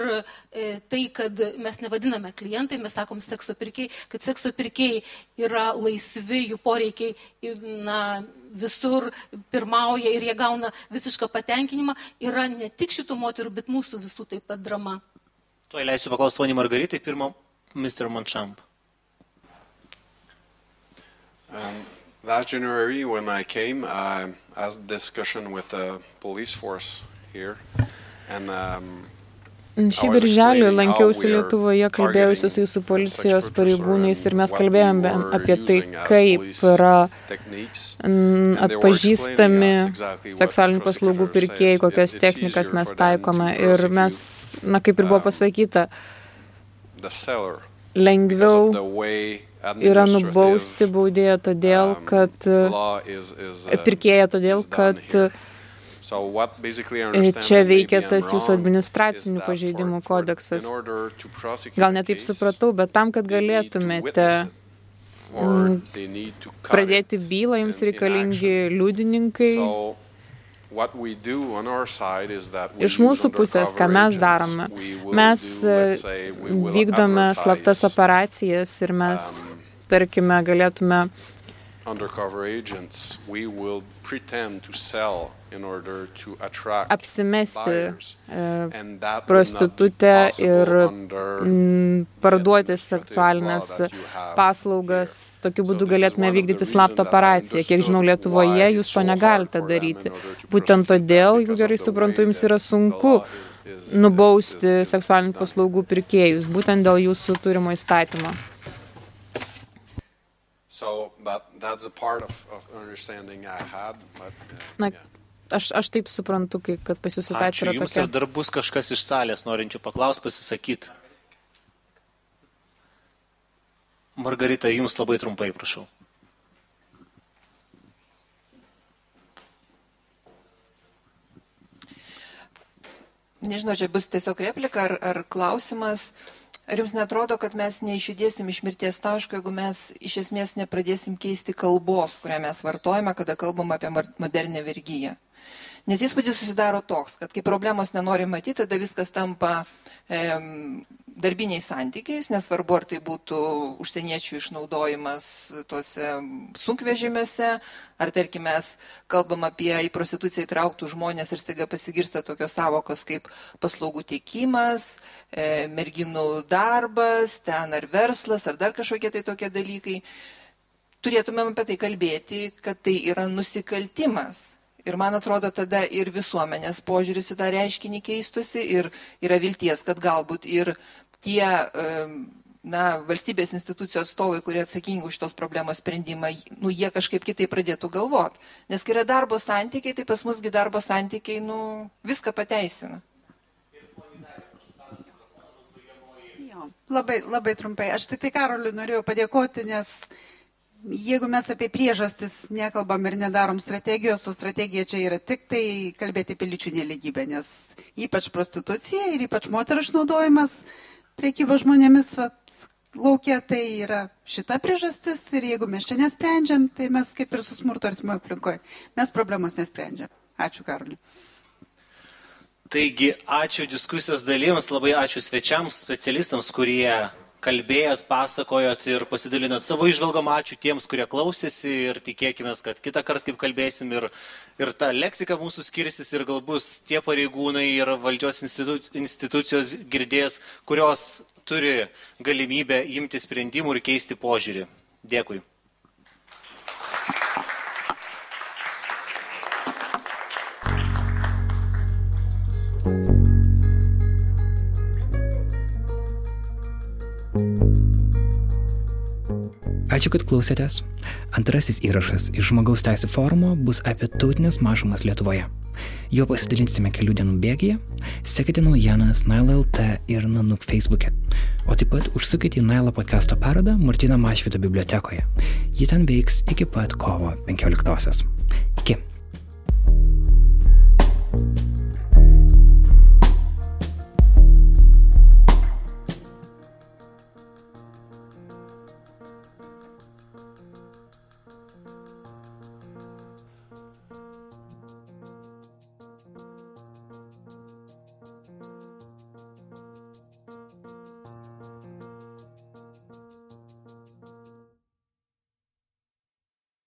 e, tai, kad mes nevadiname klientai, mes sakom sekso pirkėjai, kad sekso pirkėjai yra laisvi, jų poreikiai na, visur pirmauja ir jie gauna visišką patenkinimą, yra ne tik šitų moterų, bet mūsų visų taip pat drama. Tuo leisiu paklausti, ponį Margaritai, pirmą Mr. Monchamp. Um, last January, when I came, I had a discussion with the police force here, and um, Šį birželį lankiausi Lietuvoje, kalbėjausi su jūsų policijos pareigūnais ir mes kalbėjome apie tai, kaip yra atpažįstami seksualinių paslaugų pirkėjai, kokias technikas mes taikome. Ir mes, na kaip ir buvo pasakyta, lengviau yra nubausti baudėją todėl, um, kad uh, pirkėją todėl, kad čia veikia tas jūsų administracinių pažeidimų kodeksas. Gal netaip supratau, bet tam, kad galėtumėte pradėti bylą, jums reikalingi liudininkai. Iš mūsų pusės, ką mes darome, mes vykdome slaptas operacijas ir mes, um, tarkime, galėtume apsimesti e, prostitutę ir parduoti seksualinės paslaugas. Tokiu būdu galėtume vykdyti slaptą operaciją. Kiek žinau, Lietuvoje jūs to negalite daryti. Būtent todėl, jeigu gerai suprantu, jums yra sunku nubausti seksualinių paslaugų pirkėjus, būtent dėl jūsų turimo įstatymo. So, but that's a part of, of understanding I had. But, uh, Na, yeah. Aš, aš taip suprantu, kai, kad pas jūsų situacija yra tokia. Ar dar bus kažkas iš salės norinčių paklausti, pasisakyti? Margarita, jums labai trumpai, prašau. Nežinau, čia bus tiesiog replika ar, ar klausimas. Ar jums netrodo, kad mes neišjudėsim iš mirties taško, jeigu mes iš esmės nepradėsim keisti kalbos, kurią mes vartojame, kada kalbam apie modernę vergyją? Nes įspūdis susidaro toks, kad kai problemos nenori matyti, tada viskas tampa e, darbiniais santykiais, nesvarbu, ar tai būtų užsieniečių išnaudojimas tuose sunkvežimiuose, ar tarkim mes kalbam apie į prostituciją įtrauktų žmonės ir staiga pasigirsta tokios savokos kaip paslaugų tiekimas, e, merginų darbas, ten ar verslas, ar dar kažkokie tai tokie dalykai. Turėtumėm apie tai kalbėti, kad tai yra nusikaltimas Ir man atrodo, tada ir visuomenės požiūris į tą reiškinį keistusi ir yra vilties, kad galbūt ir tie na, valstybės institucijų atstovai, kurie atsakingi už tos problemos sprendimą, nu, jie kažkaip kitaip pradėtų galvoti. Nes kai yra darbo santykiai, tai pas musgi darbo santykiai nu, viską pateisina. Labai, labai trumpai. Aš tik tai Karoliu norėjau padėkoti, nes jeigu mes apie priežastis nekalbam ir nedarom strategijos, o strategija čia yra tik tai kalbėti apie lyčių neligybę, nes ypač prostitucija ir ypač moterų išnaudojimas priekybo žmonėmis vat, laukia, tai yra šita priežastis ir jeigu mes čia nesprendžiam, tai mes kaip ir su smurto artimoje aplinkoje, mes problemos nesprendžiam. Ačiū, Karoliu. Taigi, ačiū diskusijos dalyviams, labai ačiū svečiams, specialistams, kurie kalbėjot, pasakojot ir pasidalinot savo išvalgom. Ačiū tiems, kurie klausėsi ir tikėkime, kad kitą kartą, kaip kalbėsim, ir, ir ta leksika mūsų skirsis ir gal bus tie pareigūnai ir valdžios institu, institucijos girdės, kurios turi galimybę imti sprendimų ir keisti požiūrį. Dėkui. Ačiū, kad klausėtės. Antrasis įrašas iš žmogaus teisų forumo bus apie tautinės mažumas Lietuvoje. Jo pasidalinsime kelių dienų bėgyje, sekite naujienas NileLT ir Nanuk Facebook'e. O taip pat užsukite į Nailą podcast'o parodą Martina Mašvito bibliotekoje. Ji ten veiks iki pat kovo 15-osios. Iki. thank you